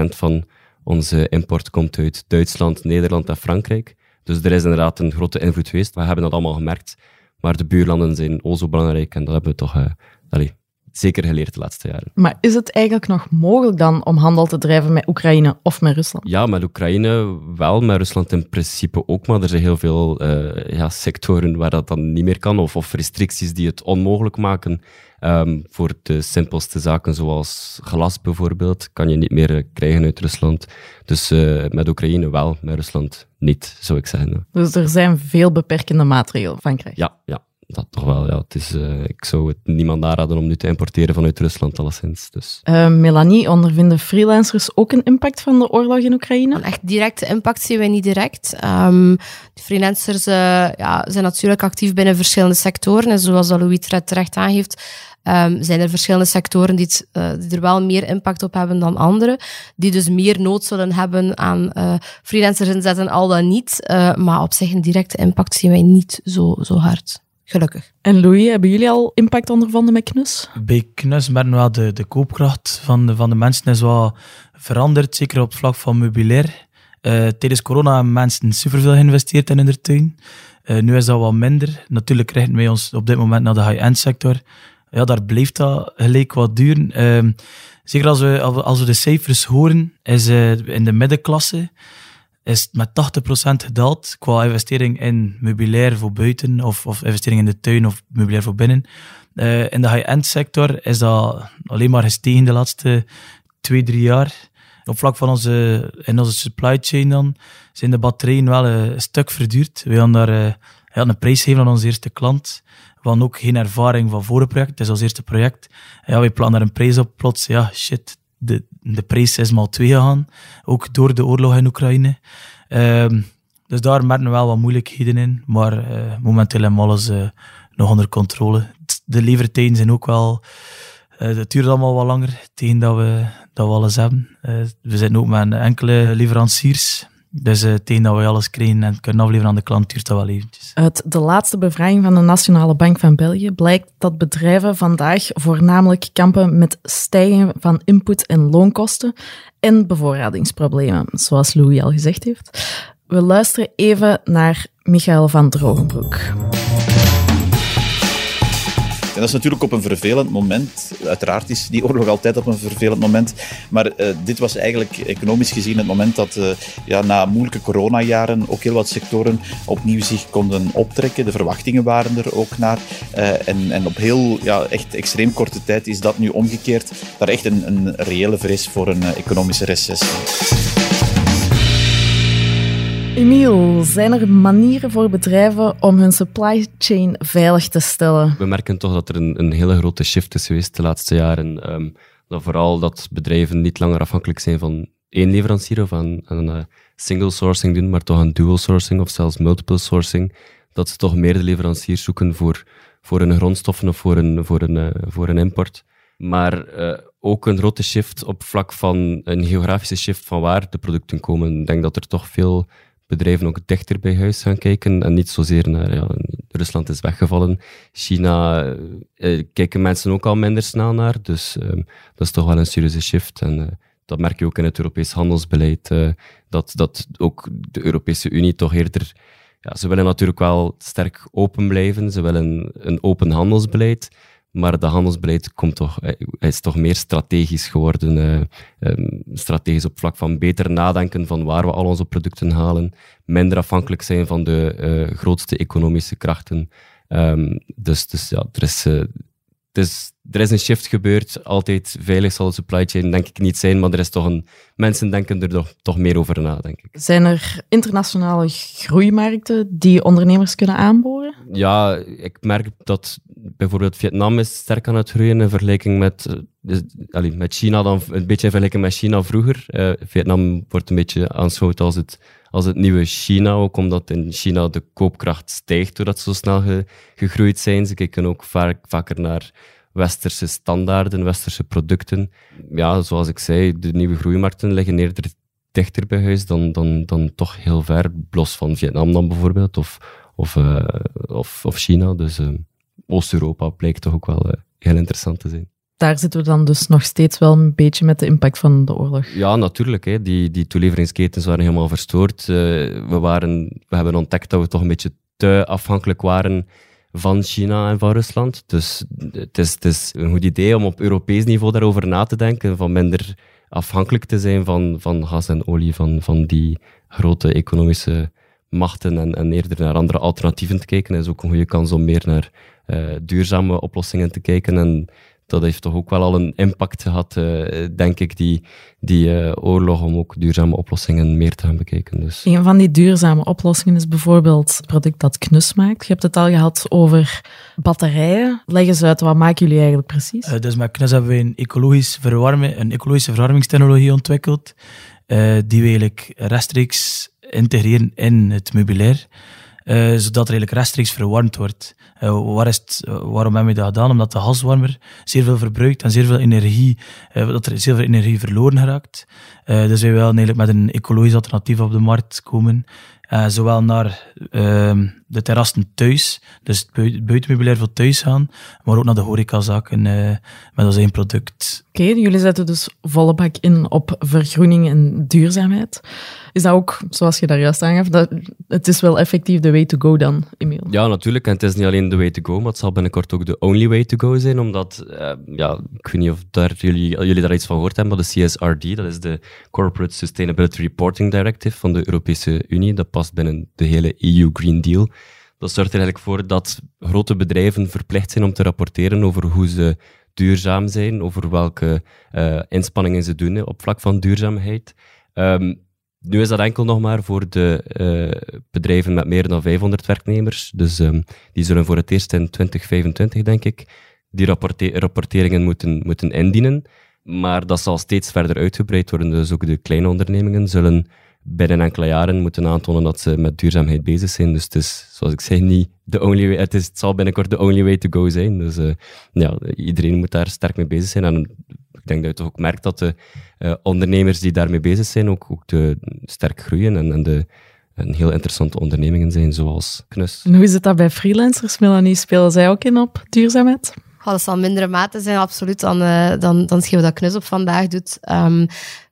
van onze import komt uit Duitsland, Nederland en Frankrijk. Dus er is inderdaad een grote invloed geweest. We hebben dat allemaal gemerkt. Maar de buurlanden zijn ook zo belangrijk en dat hebben we toch uh, allez, zeker geleerd de laatste jaren. Maar is het eigenlijk nog mogelijk dan om handel te drijven met Oekraïne of met Rusland? Ja, met Oekraïne wel, met Rusland in principe ook. Maar er zijn heel veel uh, ja, sectoren waar dat dan niet meer kan of, of restricties die het onmogelijk maken. Um, voor de simpelste zaken zoals glas bijvoorbeeld, kan je niet meer krijgen uit Rusland. Dus uh, met Oekraïne wel, met Rusland niet, zou ik zeggen. Dus er zijn veel beperkende maatregelen van krijgen? Ja, ja, dat toch wel. Ja. Het is, uh, ik zou het niemand aanraden om nu te importeren vanuit Rusland, alleszins. Dus. Uh, Melanie, ondervinden freelancers ook een impact van de oorlog in Oekraïne? Een echt directe impact zien wij niet direct. Um, de freelancers uh, ja, zijn natuurlijk actief binnen verschillende sectoren. En zoals Louis terecht aangeeft, um, zijn er verschillende sectoren die, het, uh, die, er wel meer impact op hebben dan andere. Die dus meer nood zullen hebben aan uh, freelancers inzetten, al dan niet. Uh, maar op zich een directe impact zien wij niet zo, zo hard. Gelukkig. En Louis, hebben jullie al impact ondervonden met Knus? Bij Knus merken we wel de, de koopkracht van de, van de mensen is wel veranderd, zeker op het vlak van meubilair. Uh, tijdens corona hebben mensen superveel geïnvesteerd in hun tuin. Uh, nu is dat wat minder. Natuurlijk richten wij ons op dit moment naar de high-end sector ja, daar blijft dat gelijk wat duren. Uh, zeker als we, als we de cijfers horen, is uh, in de middenklasse is met 80% gedaald qua investering in meubilair voor buiten of, of investering in de tuin of meubilair voor binnen. Uh, in de high-end sector is dat alleen maar gestegen de laatste twee, drie jaar. Op vlak van onze, in onze supply chain dan, zijn de batterijen wel een stuk verduurd. We gaan daar uh, een prijs geven aan onze eerste klant. We hadden ook geen ervaring van voor het project. Is ons eerste project. Ja, we plannen daar een prijs op. Plots, ja, shit, de, de prijs is maar twee gegaan. Ook door de oorlog in Oekraïne. Um, dus daar merken we wel wat moeilijkheden in. Maar uh, momenteel hebben we alles uh, nog onder controle. De levertijden zijn ook wel... Uh, het duurt allemaal wat langer tegen dat we, dat we alles hebben. we zitten ook met enkele leveranciers. Dus uh, tegen dat we alles krijgen en kunnen afleveren aan de klant, duurt dat wel eventjes. Uit de laatste bevraging van de Nationale Bank van België blijkt dat bedrijven vandaag voornamelijk kampen met stijging van input- en loonkosten en bevoorradingsproblemen, zoals Louis al gezegd heeft. We luisteren even naar Michael van Drogenbroek. En dat is natuurlijk op een vervelend moment. Uiteraard is die oorlog altijd op een vervelend moment. Maar uh, dit was eigenlijk economisch gezien het moment dat uh, ja, na moeilijke coronajaren ook heel wat sectoren opnieuw zich konden optrekken. De verwachtingen waren er ook naar. Uh, en, en op heel ja, echt extreem korte tijd is dat nu omgekeerd. Daar echt een, een reële vrees voor een economische recessie. Emiel, zijn er manieren voor bedrijven om hun supply chain veilig te stellen? We merken toch dat er een, een hele grote shift is geweest de laatste jaren. Um, dat vooral dat bedrijven niet langer afhankelijk zijn van één leverancier of aan, aan een single sourcing doen, maar toch een dual sourcing of zelfs multiple sourcing. Dat ze toch meerdere leveranciers zoeken voor, voor hun grondstoffen of voor een, voor een, uh, voor een import. Maar uh, ook een grote shift op vlak van een geografische shift van waar de producten komen. Ik denk dat er toch veel bedrijven ook dichter bij huis gaan kijken en niet zozeer naar ja, Rusland is weggevallen. China eh, kijken mensen ook al minder snel naar, dus eh, dat is toch wel een serieuze shift. En uh, dat merk je ook in het Europees handelsbeleid, uh, dat, dat ook de Europese Unie toch eerder... Ja, ze willen natuurlijk wel sterk open blijven, ze willen een open handelsbeleid, Maar de handelsbeleid komt toch, eh, is toch meer strategisch geworden. Uh, um, strategisch op vlak van beter nadenken van waar we al onze producten halen. Minder afhankelijk zijn van de uh, grootste economische krachten. Um, dus, dus ja, er is, uh, dus er is een shift gebeurd. Altijd veilig zal de supply chain denk ik niet zijn, maar er is toch een, mensen denken er toch, toch meer over na, denk ik. Zijn er internationale groeimarkten die ondernemers kunnen aanboren? Ja, ik merk dat bijvoorbeeld Vietnam is sterk aan het groeien in vergelijking met, eh, dus, met China, dan een beetje in vergelijking met China vroeger. Uh, Vietnam wordt een beetje aanschouwd als het, als het nieuwe China, ook omdat in China de koopkracht stijgt doordat ze zo snel ge, gegroeid zijn. Ze kijken ook vaak, vaker naar westerse standaarden, westerse producten. Ja, zoals ik zei, de nieuwe groeimarkten liggen eerder dichter bij huis dan, dan, dan toch heel ver, los van Vietnam dan bijvoorbeeld, of, of, uh, of, of China. Dus Oost-Europa blijkt toch ook wel uh, heel interessant te zijn. Daar zitten we dan dus nog steeds wel een beetje met de impact van de oorlog. Ja, natuurlijk. Hè. Die, die toeleveringsketens waren helemaal verstoord. we, waren, we hebben ontdekt dat we toch een beetje te afhankelijk waren van China en van Rusland. Dus het is, het is een goed idee om op Europees niveau daarover na te denken, van minder afhankelijk te zijn van, van gas en olie, van, van die grote economische machten en, en eerder naar andere alternatieven te kijken. Het is ook een goede kans om meer naar duurzame oplossingen te kijken en dat heeft toch ook wel al een impact gehad, uh, denk ik, die, die uh, oorlog om ook duurzame oplossingen meer te gaan bekijken. Dus. Een van die duurzame oplossingen is bijvoorbeeld het product dat Knus maakt. Je hebt het al gehad over batterijen. Leg eens uit, wat maken jullie eigenlijk precies? Uh, dus met Knus hebben we een, ecologisch verwarmen, een ecologische verwarmingstechnologie ontwikkeld, die we eigenlijk rechtstreeks integreren in het meubilair. Uh, zodat er eigenlijk rechtstreeks verwarmd wordt. Uh, waar is het, uh, waarom hebben we dat gedaan? Omdat de gaswarmer zeer veel verbruikt en zeer veel energie, dat er zeer veel energie verloren geraakt. dus wij willen eigenlijk met een ecologisch alternatief op de markt komen. zowel naar ehm, de terrassen thuis, dus het buitenmeubilair voor thuis gaan, maar ook naar de horecazaken met ons één product. Oké, okay, jullie zetten dus volle bak in op vergroening en duurzaamheid. Is dat ook, zoals je daar juist aangaf, dat het is wel effectief de way to go dan, Emiel? Ja, natuurlijk. En het is niet alleen de way to go, maar het zal binnenkort ook de only way to go zijn, omdat, uh, ja, ik weet niet of daar jullie, jullie daar iets van gehoord hebben, maar de CSRD, dat is de Corporate Sustainability Reporting Directive van de Europese Unie, dat past binnen de hele EU Green Deal. Dat zorgt er eigenlijk voor dat grote bedrijven verplicht zijn om te rapporteren over hoe ze duurzaam zijn, over welke uh, inspanningen ze doen op vlak van duurzaamheid. Um, nu is dat enkel nog maar voor de uh, bedrijven met meer dan 500 werknemers. Dus um, die zullen voor het eerst in 2025, denk ik, die rapporte rapporteringen moeten, moeten indienen. Maar dat zal steeds verder uitgebreid worden. Dus ook de kleine ondernemingen zullen binnen enkele jaren moeten aantonen dat ze met duurzaamheid bezig zijn. Dus het is, zoals ik zei, niet de only way. Het, is, het zal binnenkort de only way to go zijn. Dus uh, ja, iedereen moet daar sterk mee bezig zijn. En ik denk dat je toch ook merkt dat de uh, ondernemers die daarmee bezig zijn ook, ook de, sterk groeien en, en de, en heel interessante ondernemingen zijn, zoals Knus. En hoe is het dat bij freelancers, Melanie? Spelen zij ook in op duurzaamheid? Oh, dat zal mindere mate zijn, absoluut, dan, uh, dan, dan wat Knus op vandaag doet. Um,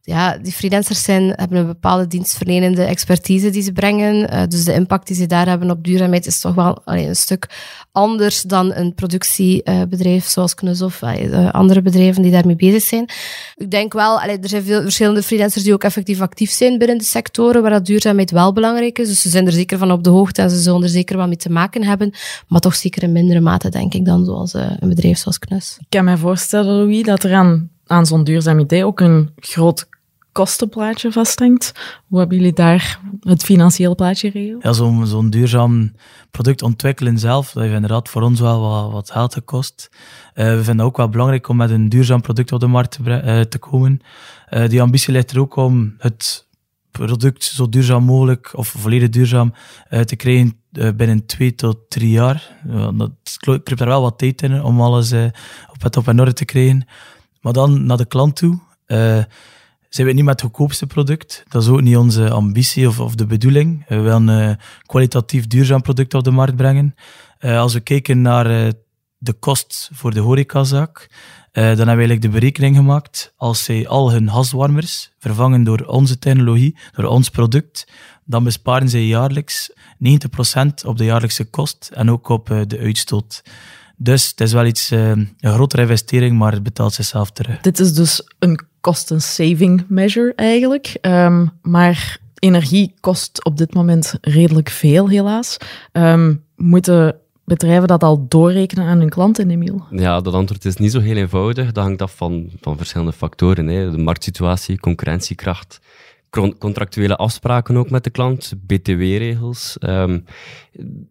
ja, die freelancers zijn, hebben een bepaalde dienstverlenende expertise die ze brengen. Uh, dus de impact die ze daar hebben op duurzaamheid is toch wel allee, een stuk anders dan een productiebedrijf zoals Knus of uh, andere bedrijven die daarmee bezig zijn. Ik denk wel, allee, er zijn veel verschillende freelancers die ook effectief actief zijn binnen de sectoren waar dat duurzaamheid wel belangrijk is. Dus ze zijn er zeker van op de hoogte en ze zullen er zeker wel mee te maken hebben. Maar toch zeker in mindere mate, denk ik, dan zoals een bedrijf zoals Knus. Ik kan me voorstellen, Louis, dat er aan, aan zo'n duurzaam idee ook een groot kostenplaatje vasthangt. Hoe hebben jullie daar het financiële plaatje geregeld? Ja, zo'n duurzaam product ontwikkelen zelf, dat heeft inderdaad voor ons wel wat, wat geld gekost. Uh, we vinden het ook wel belangrijk om met een duurzaam product op de markt te, uh, te komen. Uh, die ambitie ligt er ook om het product zo duurzaam mogelijk of volledig duurzaam te krijgen binnen twee tot drie jaar. dat kruipt er wel wat tijd in om alles op het op en orde te krijgen. Maar dan naar de klant toe zijn we niet met het goedkoopste product. Dat is ook niet onze ambitie of, of de bedoeling. We willen een kwalitatief duurzaam product op de markt brengen. Uh, als we kijken naar de kost voor de horecazaak, dan hebben we eigenlijk de berekening gemaakt. Als zij al hun gaswarmers vervangen door onze technologie, door ons product, dan besparen zij jaarlijks 90% op de jaarlijkse kost en ook op de uitstoot. Dus het is wel iets, een grotere investering, maar het betaalt zichzelf terug. Dit is dus een cost-saving measure eigenlijk. Um, maar energie kost op dit moment redelijk veel, helaas. Um, moeten bedrijven dat al doorrekenen aan hun klanten, Emiel? Ja, dat antwoord is niet zo heel eenvoudig. Dat hangt af van, van verschillende factoren. Hè. De marktsituatie, concurrentiekracht, contractuele afspraken ook met de klant, btw-regels. Um,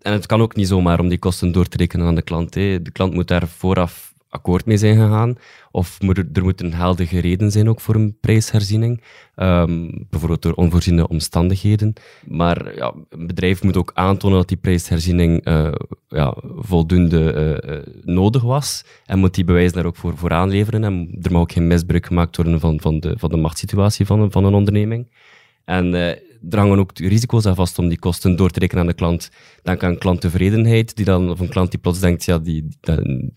en het kan ook niet zomaar om die kosten door te rekenen aan de klant. Hè. De klant moet daar vooraf akkoord mee zijn gegaan. Of er, er moet een heldige reden zijn ook voor een prijsherziening. Um, bijvoorbeeld door onvoorziene omstandigheden. Maar ja, een bedrijf moet ook aantonen dat die prijsherziening uh, ja, voldoende uh, nodig was. En moet die bewijzen daar ook voor, voor aanleveren. En er mag ook geen misbruik gemaakt worden van, van, de, van de machtssituatie van van een onderneming. En er hangen ook risico's aan vast om die kosten door te rekenen aan de klant. Denk aan klanttevredenheid, die dan, of een klant die plots denkt, ja, die,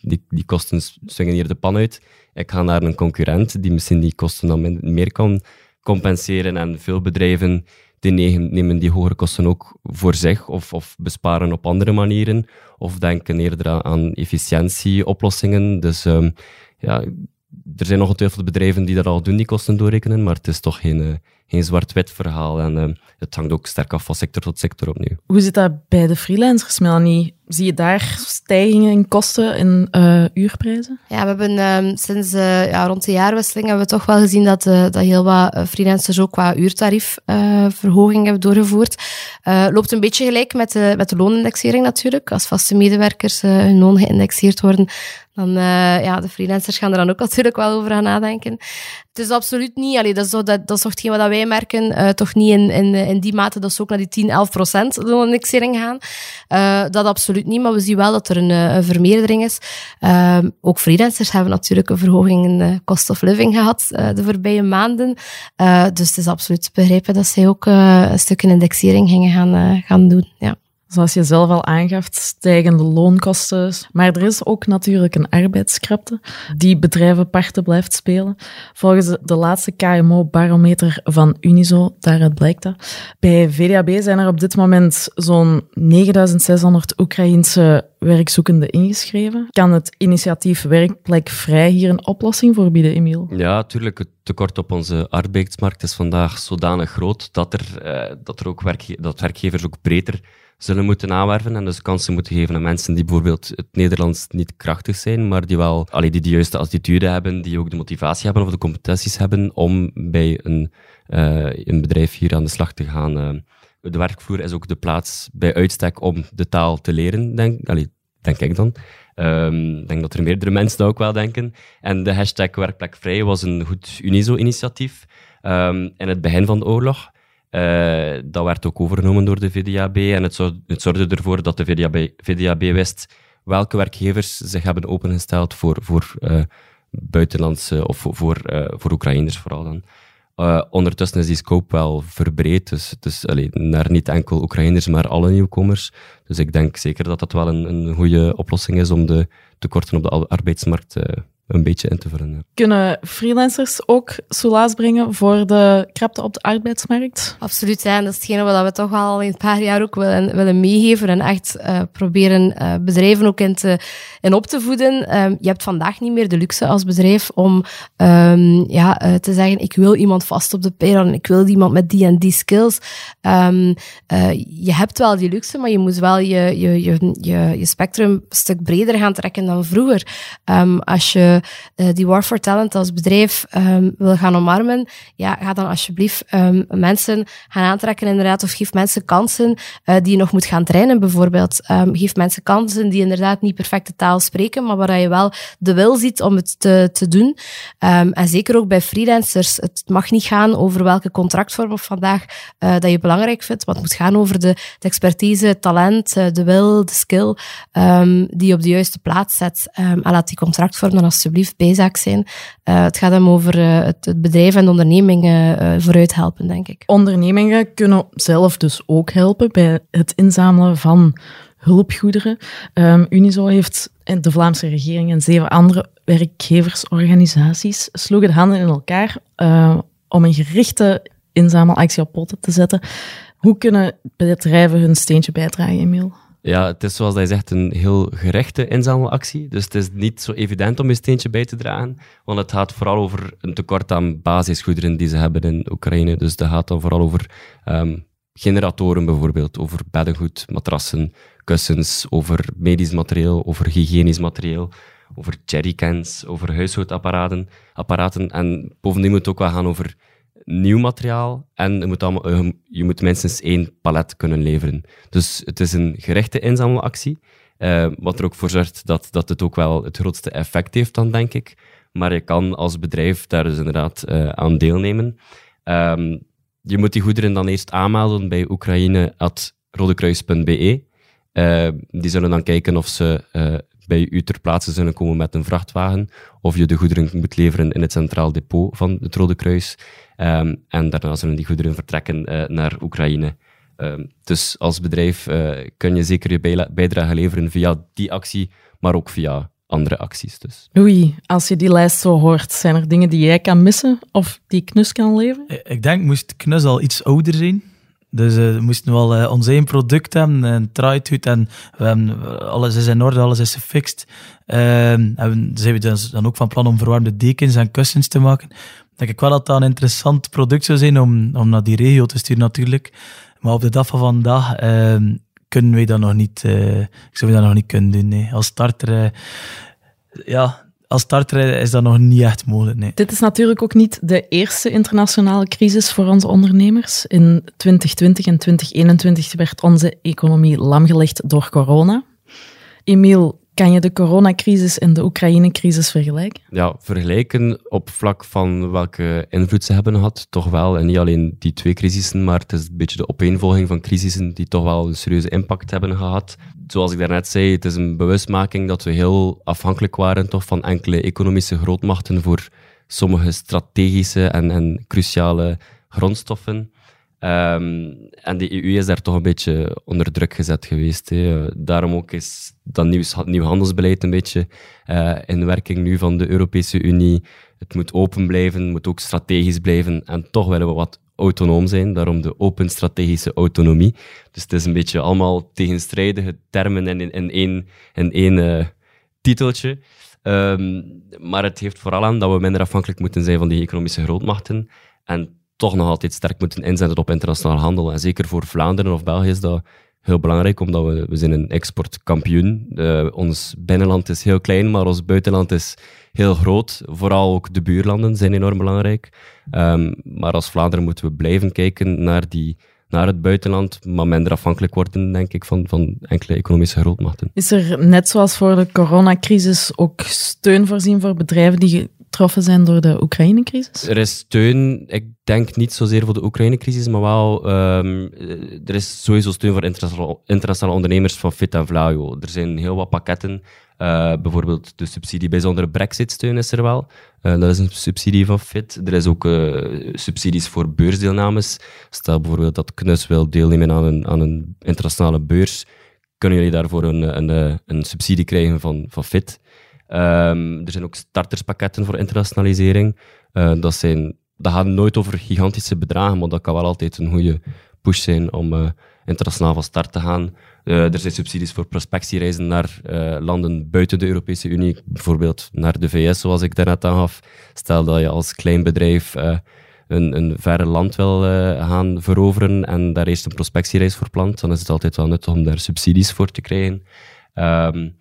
die, die kosten swingen hier de pan uit. Ik ga naar een concurrent die misschien die kosten dan meer kan compenseren. En veel bedrijven die nemen die hogere kosten ook voor zich of, of besparen op andere manieren. Of denken eerder aan efficiëntieoplossingen. Dus um, ja, er zijn nog ongetwijfeld bedrijven die dat al doen, die kosten doorrekenen, maar het is toch geen, uh, geen zwart-wit verhaal. En uh, het hangt ook sterk af van sector tot sector opnieuw. Hoe zit dat bij de freelancers, Melanie? Zie je daar stijgingen in kosten en uh, uurprijzen? Ja, we hebben um, sinds ja, rond de jaarwisseling hebben we toch wel gezien dat, dat heel wat freelancers ook qua uurtariefverhoging hebben doorgevoerd. loopt een beetje gelijk met de, met de loonindexering natuurlijk. Als vaste medewerkers hun loon geïndexeerd worden, dan uh, ja, de freelancers gaan er dan ook natuurlijk wel over gaan nadenken. Het is absoluut niet, allee, dat, is zo, dat, dat is toch hetgeen wat wij merken, uh, toch niet in, in, in die mate dat ze ook naar die 10, 11 procent loonindexering gaan. Uh, dat absoluut niet, maar we zien wel dat er een, een vermeerdering is. ook freelancers hebben natuurlijk een verhoging in de cost of living gehad de voorbije maanden. dus het is absoluut te begrijpen dat zij ook een stukje indexering gingen gaan, gaan doen. Ja. Zoals je zelf al aangaf, stijgende loonkosten. Maar er is ook natuurlijk een arbeidskrapte die bedrijven parten blijft spelen. Volgens de laatste KMO-barometer van Unizo, daaruit blijkt dat. Bij VDAB zijn er op dit moment zo'n 9600 Oekraïense werkzoekenden ingeschreven. Kan het initiatief Werkplekvrij hier een oplossing voor bieden, Emiel? Ja, natuurlijk. Het tekort op onze arbeidsmarkt is vandaag zodanig groot dat er, uh, dat er ook werkge dat werkgevers ook breder zullen moeten aanwerven en dus kansen moeten geven aan mensen die bijvoorbeeld het Nederlands niet krachtig zijn, maar die wel allee, die de juiste attitude hebben, die ook de motivatie hebben of de competenties hebben om bij een, een bedrijf hier aan de slag te gaan. Uh, de werkvloer is ook de plaats bij uitstek om de taal te leren, denk, denk ik dan. Um, ik denk dat er meerdere mensen dat ook wel denken. En de hashtag werkplekvrij was een goed Unizo-initiatief um, in het begin van de oorlog. Uh, dat werd ook overgenomen door de VDAB en het, het zorgde ervoor dat de VDAB, VDAB wist welke werkgevers zich hebben opengesteld voor, voor uh, buitenlandse of voor, voor, voor Oekraïners vooral dan. Ondertussen is die scope wel verbreed, dus is allee, naar niet enkel Oekraïners, maar alle nieuwkomers. Dus ik denk zeker dat dat wel een, een goede oplossing is om de tekorten op de arbeidsmarkt een beetje in te vullen. Kunnen freelancers ook soelaas brengen voor de krapte op de arbeidsmarkt? Absoluut, ja. dat is hetgene wat we toch al in een paar jaar ook willen, willen meegeven en echt uh, proberen uh, bedrijven ook in, te, in op te voeden. Um, je hebt vandaag niet meer de luxe als bedrijf om um, ja, uh, te zeggen, ik wil iemand vast op de payroll en ik wil iemand met die en die skills. Um, je hebt wel die luxe, maar je moet wel je, je, je, je, je spectrum een stuk breder gaan trekken dan vroeger. als je uh, die War for Talent als bedrijf um, wil gaan omarmen, ja, ga dan alsjeblieft um, mensen gaan aantrekken inderdaad, of geef mensen kansen uh, die je nog moet gaan trainen bijvoorbeeld. Um, geef mensen kansen die inderdaad niet perfecte taal spreken, maar waar je wel de wil ziet om het te, te doen. en zeker ook bij freelancers. Het mag niet gaan over welke contractvorm of vandaag uh, dat je belangrijk vindt, maar het moet gaan over de, de expertise, het talent, de wil, de skill die je op de juiste plaats zet. en laat die contractvorm dan als alsjeblieft bijzaak zijn. Uh, het gaat hem over uh, het, bedrijf en de ondernemingen uh, vooruit helpen, denk ik. Ondernemingen kunnen zelf dus ook helpen bij het inzamelen van hulpgoederen. Um, Unizo heeft en de Vlaamse regering en zeven andere werkgeversorganisaties sloegen de handen in elkaar om een gerichte inzamelactie op poten te zetten. Hoe kunnen bedrijven hun steentje bijdragen, Emiel? Ja, het is zoals hij zegt een heel gerechte inzamelactie. Dus het is niet zo evident om je steentje bij te dragen. Want het gaat vooral over een tekort aan basisgoederen die ze hebben in Oekraïne. Dus dat gaat dan vooral over um, generatoren bijvoorbeeld, over beddengoed, matrassen, kussens, over medisch materieel, over hygiënisch materieel, over jerrycans, over huishoudapparaten. Apparaten. En bovendien moet het ook wel gaan over nieuw materiaal en je moet, allemaal, je moet minstens één palet kunnen leveren. Dus het is een gerichte inzamelactie, uh, wat er ook voor zorgt dat, dat het ook wel het grootste effect heeft dan, denk ik. Maar je kan als bedrijf daar dus inderdaad uh, aan deelnemen. Um, je moet die goederen dan eerst aanmelden bij oekraïne.rodekruis.be. Uh, die zullen dan kijken of ze bij u ter plaatse zullen komen met een vrachtwagen, of je de goederen moet leveren in het centraal depot van het Rode Kruis. Um, en daarna zullen die goederen vertrekken uh, naar Oekraïne. Um, dus als bedrijf uh, kun je zeker je bijdrage leveren via die actie, maar ook via andere acties. Dus. Oei, als je die lijst zo hoort, zijn er dingen die jij kan missen of die Knus kan leveren? Ik denk, moest Knus al iets ouder zijn, dus uh, we moesten wel uh, ons één product hebben, een goed en we hebben, alles is in orde, alles is gefixt. Uh, en zijn we dus dan ook van plan om verwarmde dekens en kussens te maken. Denk ik wel dat dat een interessant product zou zijn om, om naar die regio te sturen natuurlijk. Maar op de dag van vandaag ehm, kunnen we dat nog niet, uh, ik zou dat nog niet kunnen doen. Nee. Als starter, ja, als starter is dat nog niet echt mogelijk. Nee. Dit is natuurlijk ook niet de eerste internationale crisis voor onze ondernemers. In 2020 en 2021 werd onze economie lamgelegd door corona. Emiel, kan je de coronacrisis en de Oekraïne-crisis vergelijken? Ja, vergelijken op vlak van welke invloed ze hebben gehad, toch wel. En niet alleen die twee crisissen, maar het is een beetje de opeenvolging van crisissen die toch wel een serieuze impact hebben gehad. Zoals ik daarnet zei, het is een bewustmaking dat we heel afhankelijk waren toch van enkele economische grootmachten voor sommige strategische en, en cruciale grondstoffen. Um, en de EU is daar toch een beetje onder druk gezet geweest. Hè. Daarom ook is dat nieuw, nieuw handelsbeleid een beetje uh, in werking nu van de Europese Unie. Het moet open blijven, moet ook strategisch blijven. En toch willen we wat autonoom zijn, daarom de open strategische autonomie. Dus het is een beetje allemaal tegenstrijdige termen in, in, één, in één uh, titeltje. Um, maar het heeft vooral aan dat we minder afhankelijk moeten zijn van die economische grootmachten. En toch nog altijd sterk moeten inzetten op internationaal handel. En zeker voor Vlaanderen of België is dat heel belangrijk, omdat we, we zijn een exportkampioen. Uh, ons binnenland is heel klein, maar ons buitenland is heel groot. Vooral ook de buurlanden zijn enorm belangrijk. Um, maar als Vlaanderen moeten we blijven kijken naar, die, naar het buitenland, maar minder afhankelijk worden, denk ik, van, van enkele economische grootmachten. Is er, net zoals voor de coronacrisis, ook steun voorzien voor bedrijven die getroffen zijn door de Oekraïne-crisis? Er is steun, ik denk niet zozeer voor de Oekraïne-crisis, maar wel, um, er is sowieso steun voor internationale, ondernemers van Fit en Vlaio. Er zijn heel wat pakketten. Uh, bijvoorbeeld de subsidie bijzondere brexit-steun is er wel. Uh, dat is een subsidie van FIT. Er is ook subsidies voor beursdeelnames. Stel bijvoorbeeld dat KNUS wil deelnemen aan een, aan een internationale beurs, kunnen jullie daarvoor een, een, een subsidie krijgen van, van FIT. Um, er zijn ook starterspakketten voor internationalisering. Uh, dat, zijn, dat gaat nooit over gigantische bedragen, maar dat kan wel altijd een goede push zijn om uh, internationaal van start te gaan. Uh, er zijn subsidies voor prospectiereizen naar landen buiten de Europese Unie, bijvoorbeeld naar de VS, zoals ik daarnet aangaf. Stel dat je als klein bedrijf een, een verre land wil gaan veroveren en daar eerst een prospectiereis voor plant, dan is het altijd wel nuttig om daar subsidies voor te krijgen. Um,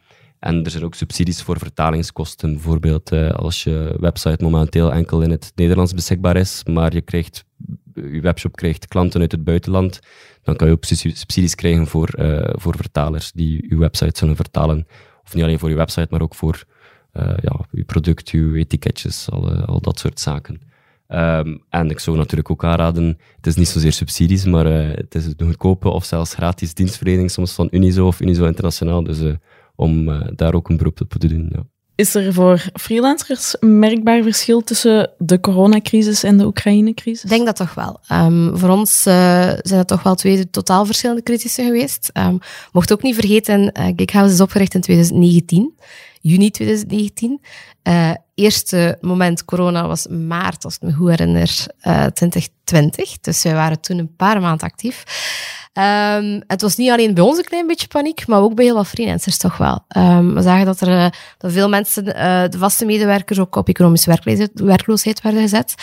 en er zijn ook subsidies voor vertalingskosten. Bijvoorbeeld uh, als je website momenteel enkel in het Nederlands beschikbaar is, maar je, krijgt, je webshop krijgt klanten uit het buitenland, dan kan je ook subsidies krijgen voor, uh, voor vertalers die je website zullen vertalen. Of niet alleen voor je website, maar ook voor uh, ja, je product, je etiketjes, al, al dat soort zaken. Um, en ik zou natuurlijk ook aanraden, het is niet zozeer subsidies, maar het is een goedkope of zelfs gratis dienstverlening soms van Unizo of Unizo Internationaal. Dus om uh, daar ook een beroep op te doen. Ja. Is er voor freelancers een merkbaar verschil tussen de coronacrisis en de Oekraïne-crisis? Ik denk dat toch wel. Um, voor ons uh, zijn het toch wel twee totaal verschillende crisissen geweest. Um, mocht ook niet vergeten, uh, Geekhouse is opgericht in 2019, juni 2019. Uh, eerste moment corona was maart, als ik me goed herinner, 2020. Dus wij waren toen een paar maanden actief. Ehm, het was niet alleen bij ons een klein beetje paniek, maar ook bij heel wat freelancers toch wel. Um, we zagen dat er uh, dat veel mensen, uh, de vaste medewerkers, ook op economische werkloosheid werden gezet.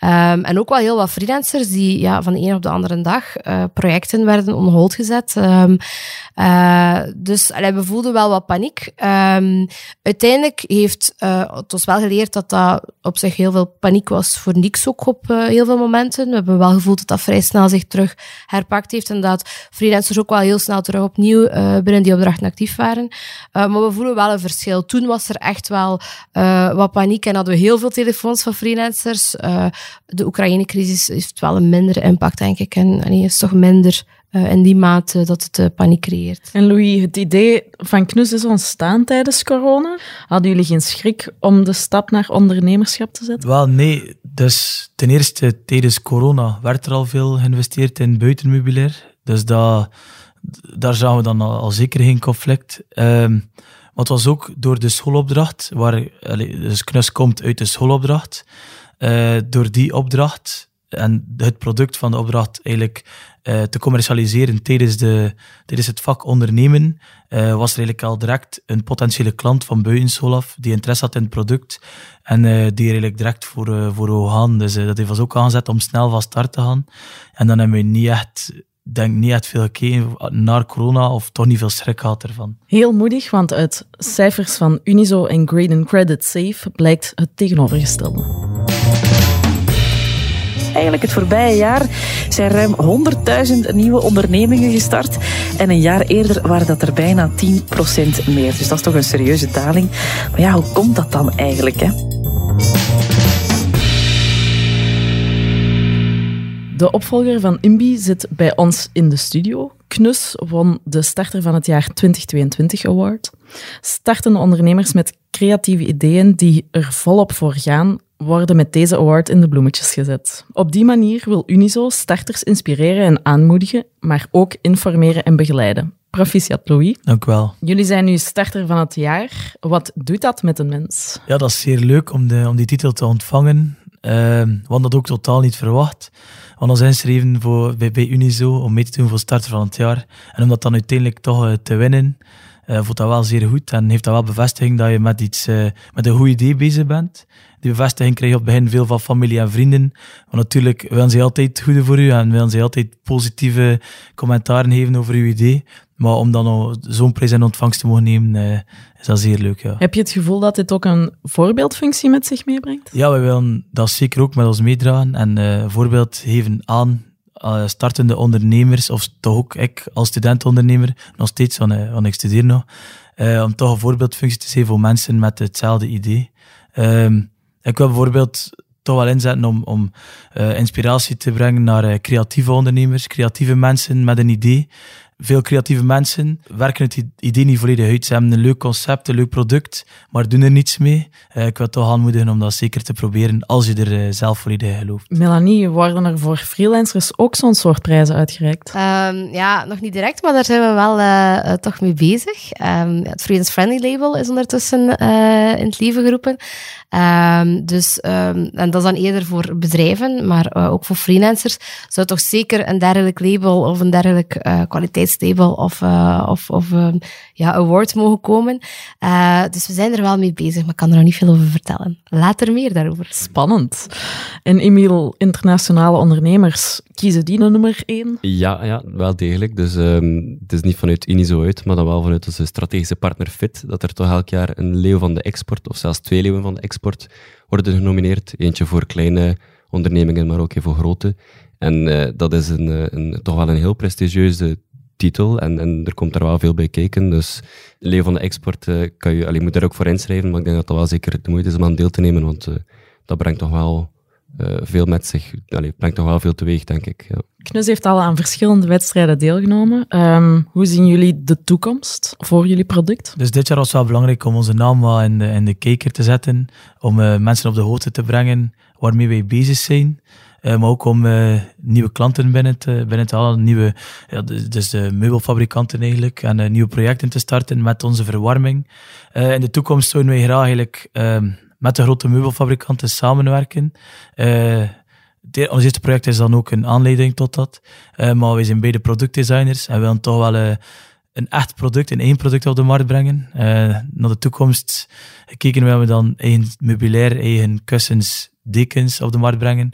Um, en ook wel heel wat freelancers die ja, van de een op de andere dag uh, projecten werden on hold gezet. dus allee, we voelden wel wat paniek. uiteindelijk heeft het ons wel geleerd dat dat op zich heel veel paniek was voor niks ook op heel veel momenten. We hebben wel gevoeld dat dat vrij snel zich terug herpakt heeft en dat freelancers ook wel heel snel terug opnieuw uh, binnen die opdrachten actief waren. Uh, maar we voelen wel een verschil. Toen was er echt wel uh, wat paniek en hadden we heel veel telefoons van freelancers. de Oekraïne-crisis heeft wel een mindere impact, denk ik. En, en is toch minder uh, in die mate dat het uh, paniek creëert. En Louis, het idee van Knus is ontstaan tijdens corona. Hadden jullie geen schrik om de stap naar ondernemerschap te zetten? Wel, nee. Dus ten eerste, tijdens corona werd er al veel geïnvesteerd in buitenmeubilair. Dus dat, daar zagen we dan al, zeker geen conflict. Um, maar het was ook door de schoolopdracht, waar, dus Knus komt uit de schoolopdracht. Uh, door die opdracht en het product van de opdracht eigenlijk uh, te commercialiseren tijdens, de, tijdens het vak ondernemen, uh, was er eigenlijk al direct een potentiële klant van Buitensolaf die interesse had in het product en die eigenlijk direct voor, voor gaan. Dus dat heeft ons ook aangezet om snel van start te gaan. En dan hebben we niet echt denk niet echt veel gekeken naar corona of toch niet veel schrik gehad ervan. Heel moedig, want uit cijfers van Unizo en Graden Credit Safe blijkt het tegenovergestelde eigenlijk het voorbije jaar zijn ruim 100.000 nieuwe ondernemingen gestart. En een jaar eerder waren dat er bijna 10% meer. Dus dat is toch een serieuze daling. Maar ja, hoe komt dat dan eigenlijk? Hè? De opvolger van IMBI zit bij ons in de studio. Knus won de Starter van het jaar 2022 Award. Startende ondernemers met creatieve ideeën die er volop voor gaan, worden met deze award in de bloemetjes gezet. Op die manier wil Unizo starters inspireren en aanmoedigen, maar ook informeren en begeleiden. Proficiat Louis. Dank u wel. Jullie zijn nu starter van het jaar. Wat doet dat met een mens? Ja, dat is zeer leuk om, de, om die titel te ontvangen. Uh, we hadden dat ook totaal niet verwacht. We hadden ingeschreven voor, bij, bij Unizo om mee te doen voor starter van het jaar. En om dat dan uiteindelijk toch uh, te winnen, uh, voelt dat wel zeer goed. En heeft dat wel bevestiging dat je met, iets, uh, met een goed idee bezig bent die bevestiging krijg je op het begin veel van familie en vrienden. Want natuurlijk willen ze altijd het goede voor u en willen ze altijd positieve commentaren geven over uw idee. Maar om dan zo'n prijs in ontvangst te mogen nemen, eh, is dat zeer leuk. Ja. Heb je het gevoel dat dit ook een voorbeeldfunctie met zich meebrengt? Ja, we willen dat zeker ook met ons meedragen en voorbeeld geven aan startende ondernemers, of toch ook ik als studentondernemer, nog steeds, want, uh, want ik studeer nog, om toch een voorbeeldfunctie te zijn voor mensen met hetzelfde idee. Ehm, ik wil bijvoorbeeld toch wel inzetten om, om inspiratie te brengen naar creatieve ondernemers, creatieve mensen met een idee veel creatieve mensen werken het idee niet volledig uit. Ze hebben een leuk concept, een leuk product, maar doen er niets mee. Uh, ik wil toch aanmoedigen om dat zeker te proberen als je er uh, zelf volledig in gelooft. Melanie, worden er voor freelancers ook zo'n soort prijzen uitgereikt? Um, ja, nog niet direct, maar daar zijn we wel uh, toch mee bezig. Um, het Freelance Friendly Label is ondertussen in het leven geroepen. Um, dus, en dat is dan eerder voor bedrijven, maar ook voor freelancers zou toch zeker een dergelijk label of een dergelijk kwaliteit stable of, uh, of, of uh, ja, award mogen komen. Uh, dus we zijn er wel mee bezig, maar ik kan er nog niet veel over vertellen. Later meer daarover. Spannend. En Emiel, internationale ondernemers, kiezen die een nummer één? Ja, ja wel degelijk. Dus um, het is niet vanuit Unizo uit, maar dan wel vanuit onze strategische partner FIT, dat er toch elk jaar een leeuw van de export, of zelfs twee leeuwen van de export, worden genomineerd. Eentje voor kleine ondernemingen, maar ook voor grote. En uh, dat is een, een, toch wel een heel prestigieuze titel en, en er komt daar wel veel bij kijken. Dus Leeuw van de Export uh, kan je, allee, moet daar ook voor inschrijven, maar ik denk dat dat wel zeker de moeite is om aan deel te nemen, want uh, dat brengt toch wel uh, veel met zich, allee, brengt toch wel veel teweeg, denk ik. Ja. Knus heeft al aan verschillende wedstrijden deelgenomen. Um, hoe zien jullie de toekomst voor jullie product? Dus dit jaar was het wel belangrijk om onze naam wel in de, in de kijker te zetten, om mensen op de hoogte te brengen waarmee wij bezig zijn. Maar ook om uh, nieuwe klanten binnen te, binnen te halen, nieuwe, ja, dus de meubelfabrikanten eigenlijk, en uh, nieuwe projecten te starten met onze verwarming. in de toekomst zouden wij graag eigenlijk ehm, met de grote meubelfabrikanten samenwerken ons eerste project is dan ook een aanleiding tot dat. Maar wij zijn beide productdesigners en willen toch wel een echt product, een één product op de markt brengen. Uh, naar de toekomst gekeken we dan eigen meubilair, eigen kussens, dekens op de markt brengen.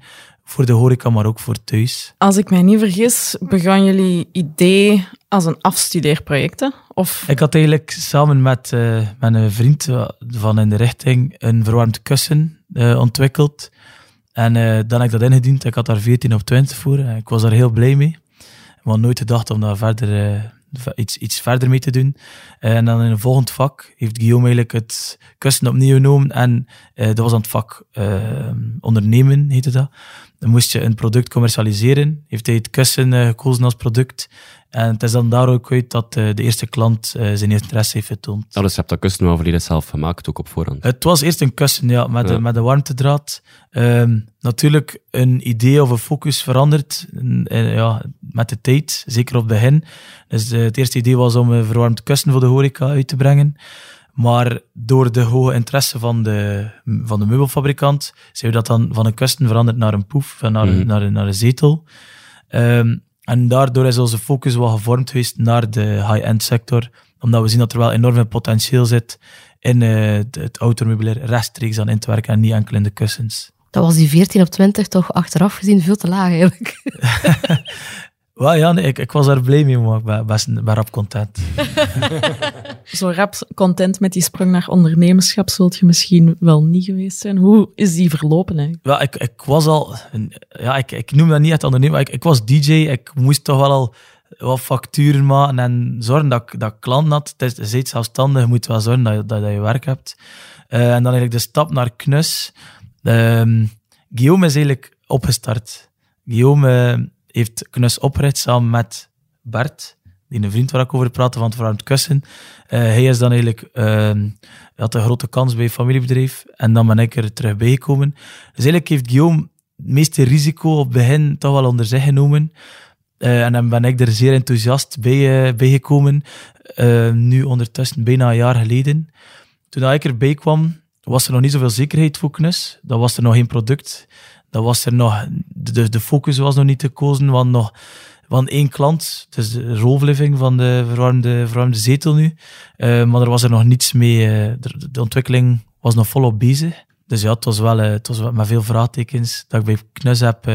Voor de horeca, maar ook voor thuis. Als ik mij niet vergis, begon jullie idee als een afstudeerproject, Of... Ik had eigenlijk samen met, met een vriend van in de richting een verwarmd kussen ontwikkeld en uh, dan heb ik dat ingediend. Ik had daar 14 op 20 voor. Ik was daar heel blij mee. Maar nooit gedacht om daar verder, uh, iets, iets verder mee te doen. En dan in een volgend vak heeft Guillaume eigenlijk het kussen opnieuw genomen. En uh, dat was aan het vak ondernemen, heette dat. Dan moest je een product commercialiseren. Heeft hij het kussen gekozen als product. En het is dan daar ook uit dat uh, de eerste klant uh, zijn interesse heeft getoond. Ja, dus je hebt dat kussen wel volledig zelf gemaakt, ook op voorhand? Het was eerst een kussen, ja, met, ja. De, met de warmtedraad. Um, natuurlijk, een idee of een focus verandert ja, met de tijd, zeker op het begin. Dus het eerste idee was om een verwarmd kussen voor de horeca uit te brengen. Maar door de hoge interesse van de, van de meubelfabrikant zijn we dat dan van een kussen veranderd naar een poef, naar, mm -hmm. naar, naar, een zetel. Um, en daardoor is onze focus wel gevormd geweest naar de high-end sector, omdat we zien dat er wel enorm veel potentieel zit in uh, het automeubilair rechtstreeks aan in te werken en niet enkel in de kussens. Dat was die 14 op 20 toch achteraf gezien veel te laag eigenlijk. Wel ja, nee, ik, ik was daar blij mee, maar ik ben, best, ben rap content. Zo rap content met die sprong naar ondernemerschap zult je misschien wel niet geweest zijn. Hoe is die verlopen eigenlijk? Wel, ik, ik was al... Ja, ik, ik noem dat niet het ondernemer, ik, ik was DJ. Ik moest toch wel al wat facturen maken en zorgen dat, dat klant had. Het is, het zelfstandig, je moet wel zorgen dat, dat, dat je werk hebt. Uh, en dan eigenlijk de stap naar Knus. Uh, Guillaume is eigenlijk opgestart. Guillaume... Heeft Knus opgericht samen met Bert, die een vriend waar ik over praatte van het verwarmd kussen. Uh, hij is dan eigenlijk, uh, had een grote kans bij een familiebedrijf en dan ben ik er terug bijgekomen. Dus eigenlijk heeft Guillaume het meeste risico op het begin toch wel onder zich genomen. Uh, en dan ben ik er zeer enthousiast bij, bij gekomen. nu ondertussen bijna een jaar geleden. Toen ik erbij kwam, was er nog niet zoveel zekerheid voor Knus. Dat was er nog geen product dat was er nog, de, de focus was nog niet gekozen, want nog van één klant, dus de rolvliving van de verwarmde, verwarmde zetel nu, uh, maar er was er nog niets mee, uh, de, de, ontwikkeling was nog volop bezig. Dus ja, het was wel, uh, het was wel met veel vraagtekens dat ik bij Knus heb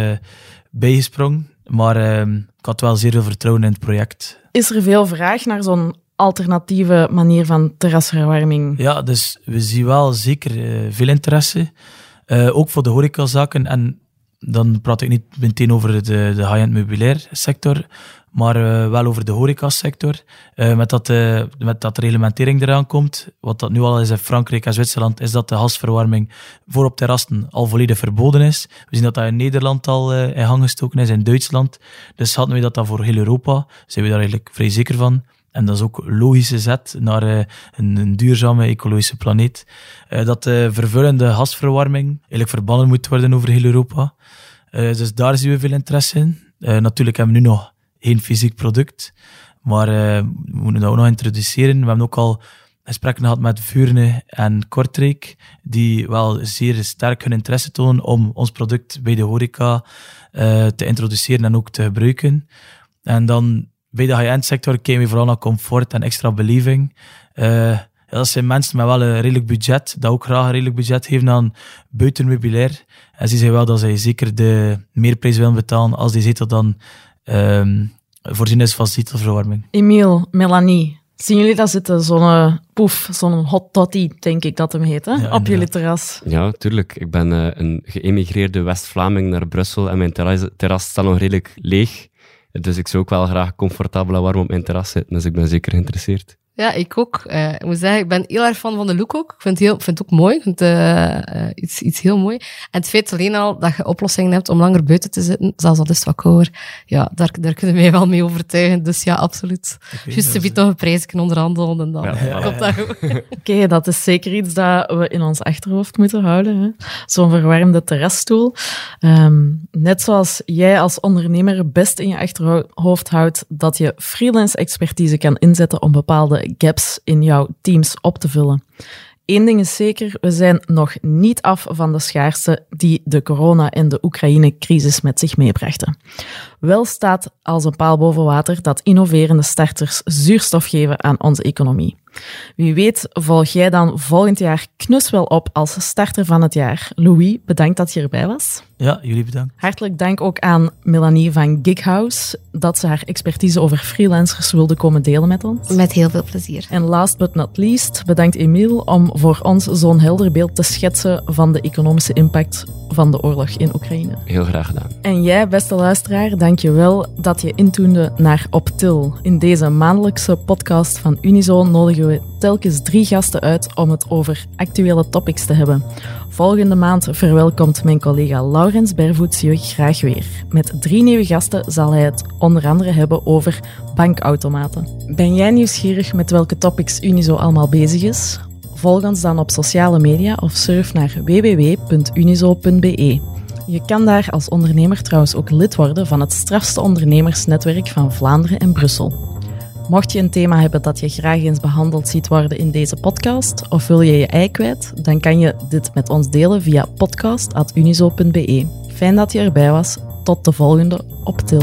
bijgesprongen, maar ehm, ik had wel zeer veel vertrouwen in het project. Is er veel vraag naar zo'n alternatieve manier van terrasverwarming? Ja, dus we zien wel zeker veel interesse. Uh, ook voor de horecazaken. En dan praat ik niet meteen over de, de high-end meubilair sector, maar uh, wel over de horecasector. Uh, met, dat, uh, met dat de reglementering eraan komt, wat dat nu al is in Frankrijk en Zwitserland, is dat de gasverwarming voor op terrassen al volledig verboden is. We zien dat dat in Nederland al in gang gestoken is, in Duitsland. Dus hadden we dat dan voor heel Europa, zijn we daar eigenlijk vrij zeker van. En dat is ook logische zet naar uh, een, een, duurzame ecologische planeet. Uh, dat de vervullende gasverwarming eigenlijk verbannen moet worden over heel Europa. Dus daar zien we veel interesse in. natuurlijk hebben we nu nog geen fysiek product, maar we moeten dat ook nog introduceren. We hebben ook al gesprekken gehad met Vuurne en Kortrijk, die wel zeer sterk hun interesse tonen om ons product bij de horeca te introduceren en ook te gebruiken. En dan bij de high-end sector kijken we vooral naar comfort en extra beleving. Uh, dat zijn mensen met wel een redelijk budget, dat ook graag een redelijk budget geven aan buitenmeubilair. En ze zeggen wel dat zij zeker de meerprijs willen betalen als die zetel dan um, voorzien is van zetelverwarming. Emiel, Melanie, zien jullie dat zitten? Zo'n poef, zo'n hot toddy, denk ik dat hem heet, hè? Ja, op jullie terras. Ja, tuurlijk. Ik ben uh, een geëmigreerde West-Vlaming naar Brussel en mijn terras, terras staat nog redelijk leeg. Dus ik zou ook wel graag comfortabel en warm op mijn terras zitten. Dus ik ben zeker geïnteresseerd. Ja, ik ook. Uh, ik moet zeggen, ik ben heel erg fan van de look ook. Ik vind het, heel, vind het ook mooi. Ik vind uh, iets, iets heel mooi. En het feit alleen al dat je oplossingen hebt om langer buiten te zitten, zelfs al is het wat kouder, ja, daar, daar kunnen mij wel mee overtuigen. Dus ja, absoluut. Just een beetje nog een prijsje onderhandelen en dan ja, ja, komt dat goed. Oké, okay, dat is zeker iets dat we in ons achterhoofd moeten houden. Zo'n verwarmde terrasstoel. Um, net zoals jij als ondernemer best in je achterhoofd houdt dat je freelance expertise kan inzetten om bepaalde gaps in jouw teams op te vullen. Eén ding is zeker, we zijn nog niet af van de schaarste die de corona- en de Oekraïne-crisis met zich meebrachten. Wel staat als een paal boven water dat innoverende starters zuurstof geven aan onze economie. Wie weet volg jij dan volgend jaar knus wel op als starter van het jaar. Louis, bedankt dat je erbij was. Ja, jullie bedankt. Hartelijk dank ook aan Melanie van Gighouse dat ze haar expertise over freelancers wilde komen delen met ons. Met heel veel plezier. En last but not least, bedankt Emiel om voor ons zo'n helder beeld te schetsen van de economische impact van de oorlog in Oekraïne. Heel graag gedaan. En jij, beste luisteraar, dank je wel dat je intoende naar Optil. In deze maandelijkse podcast van Unizo telkens drie gasten uit om het over actuele topics te hebben. Volgende maand verwelkomt mijn collega Laurens Bervoets je graag weer. Met drie nieuwe gasten zal hij het onder andere hebben over bankautomaten. Ben jij nieuwsgierig met welke topics Unizo allemaal bezig is? Volg ons dan op sociale media of surf naar www.unizo.be. Je kan daar als ondernemer trouwens ook lid worden van het strafste ondernemersnetwerk van Vlaanderen en Brussel. Mocht je een thema hebben dat je graag eens behandeld ziet worden in deze podcast, of wil je je ei kwijt, dan kan je dit met ons delen via podcast.unizo.be. Fijn dat je erbij was. Tot de volgende op Til.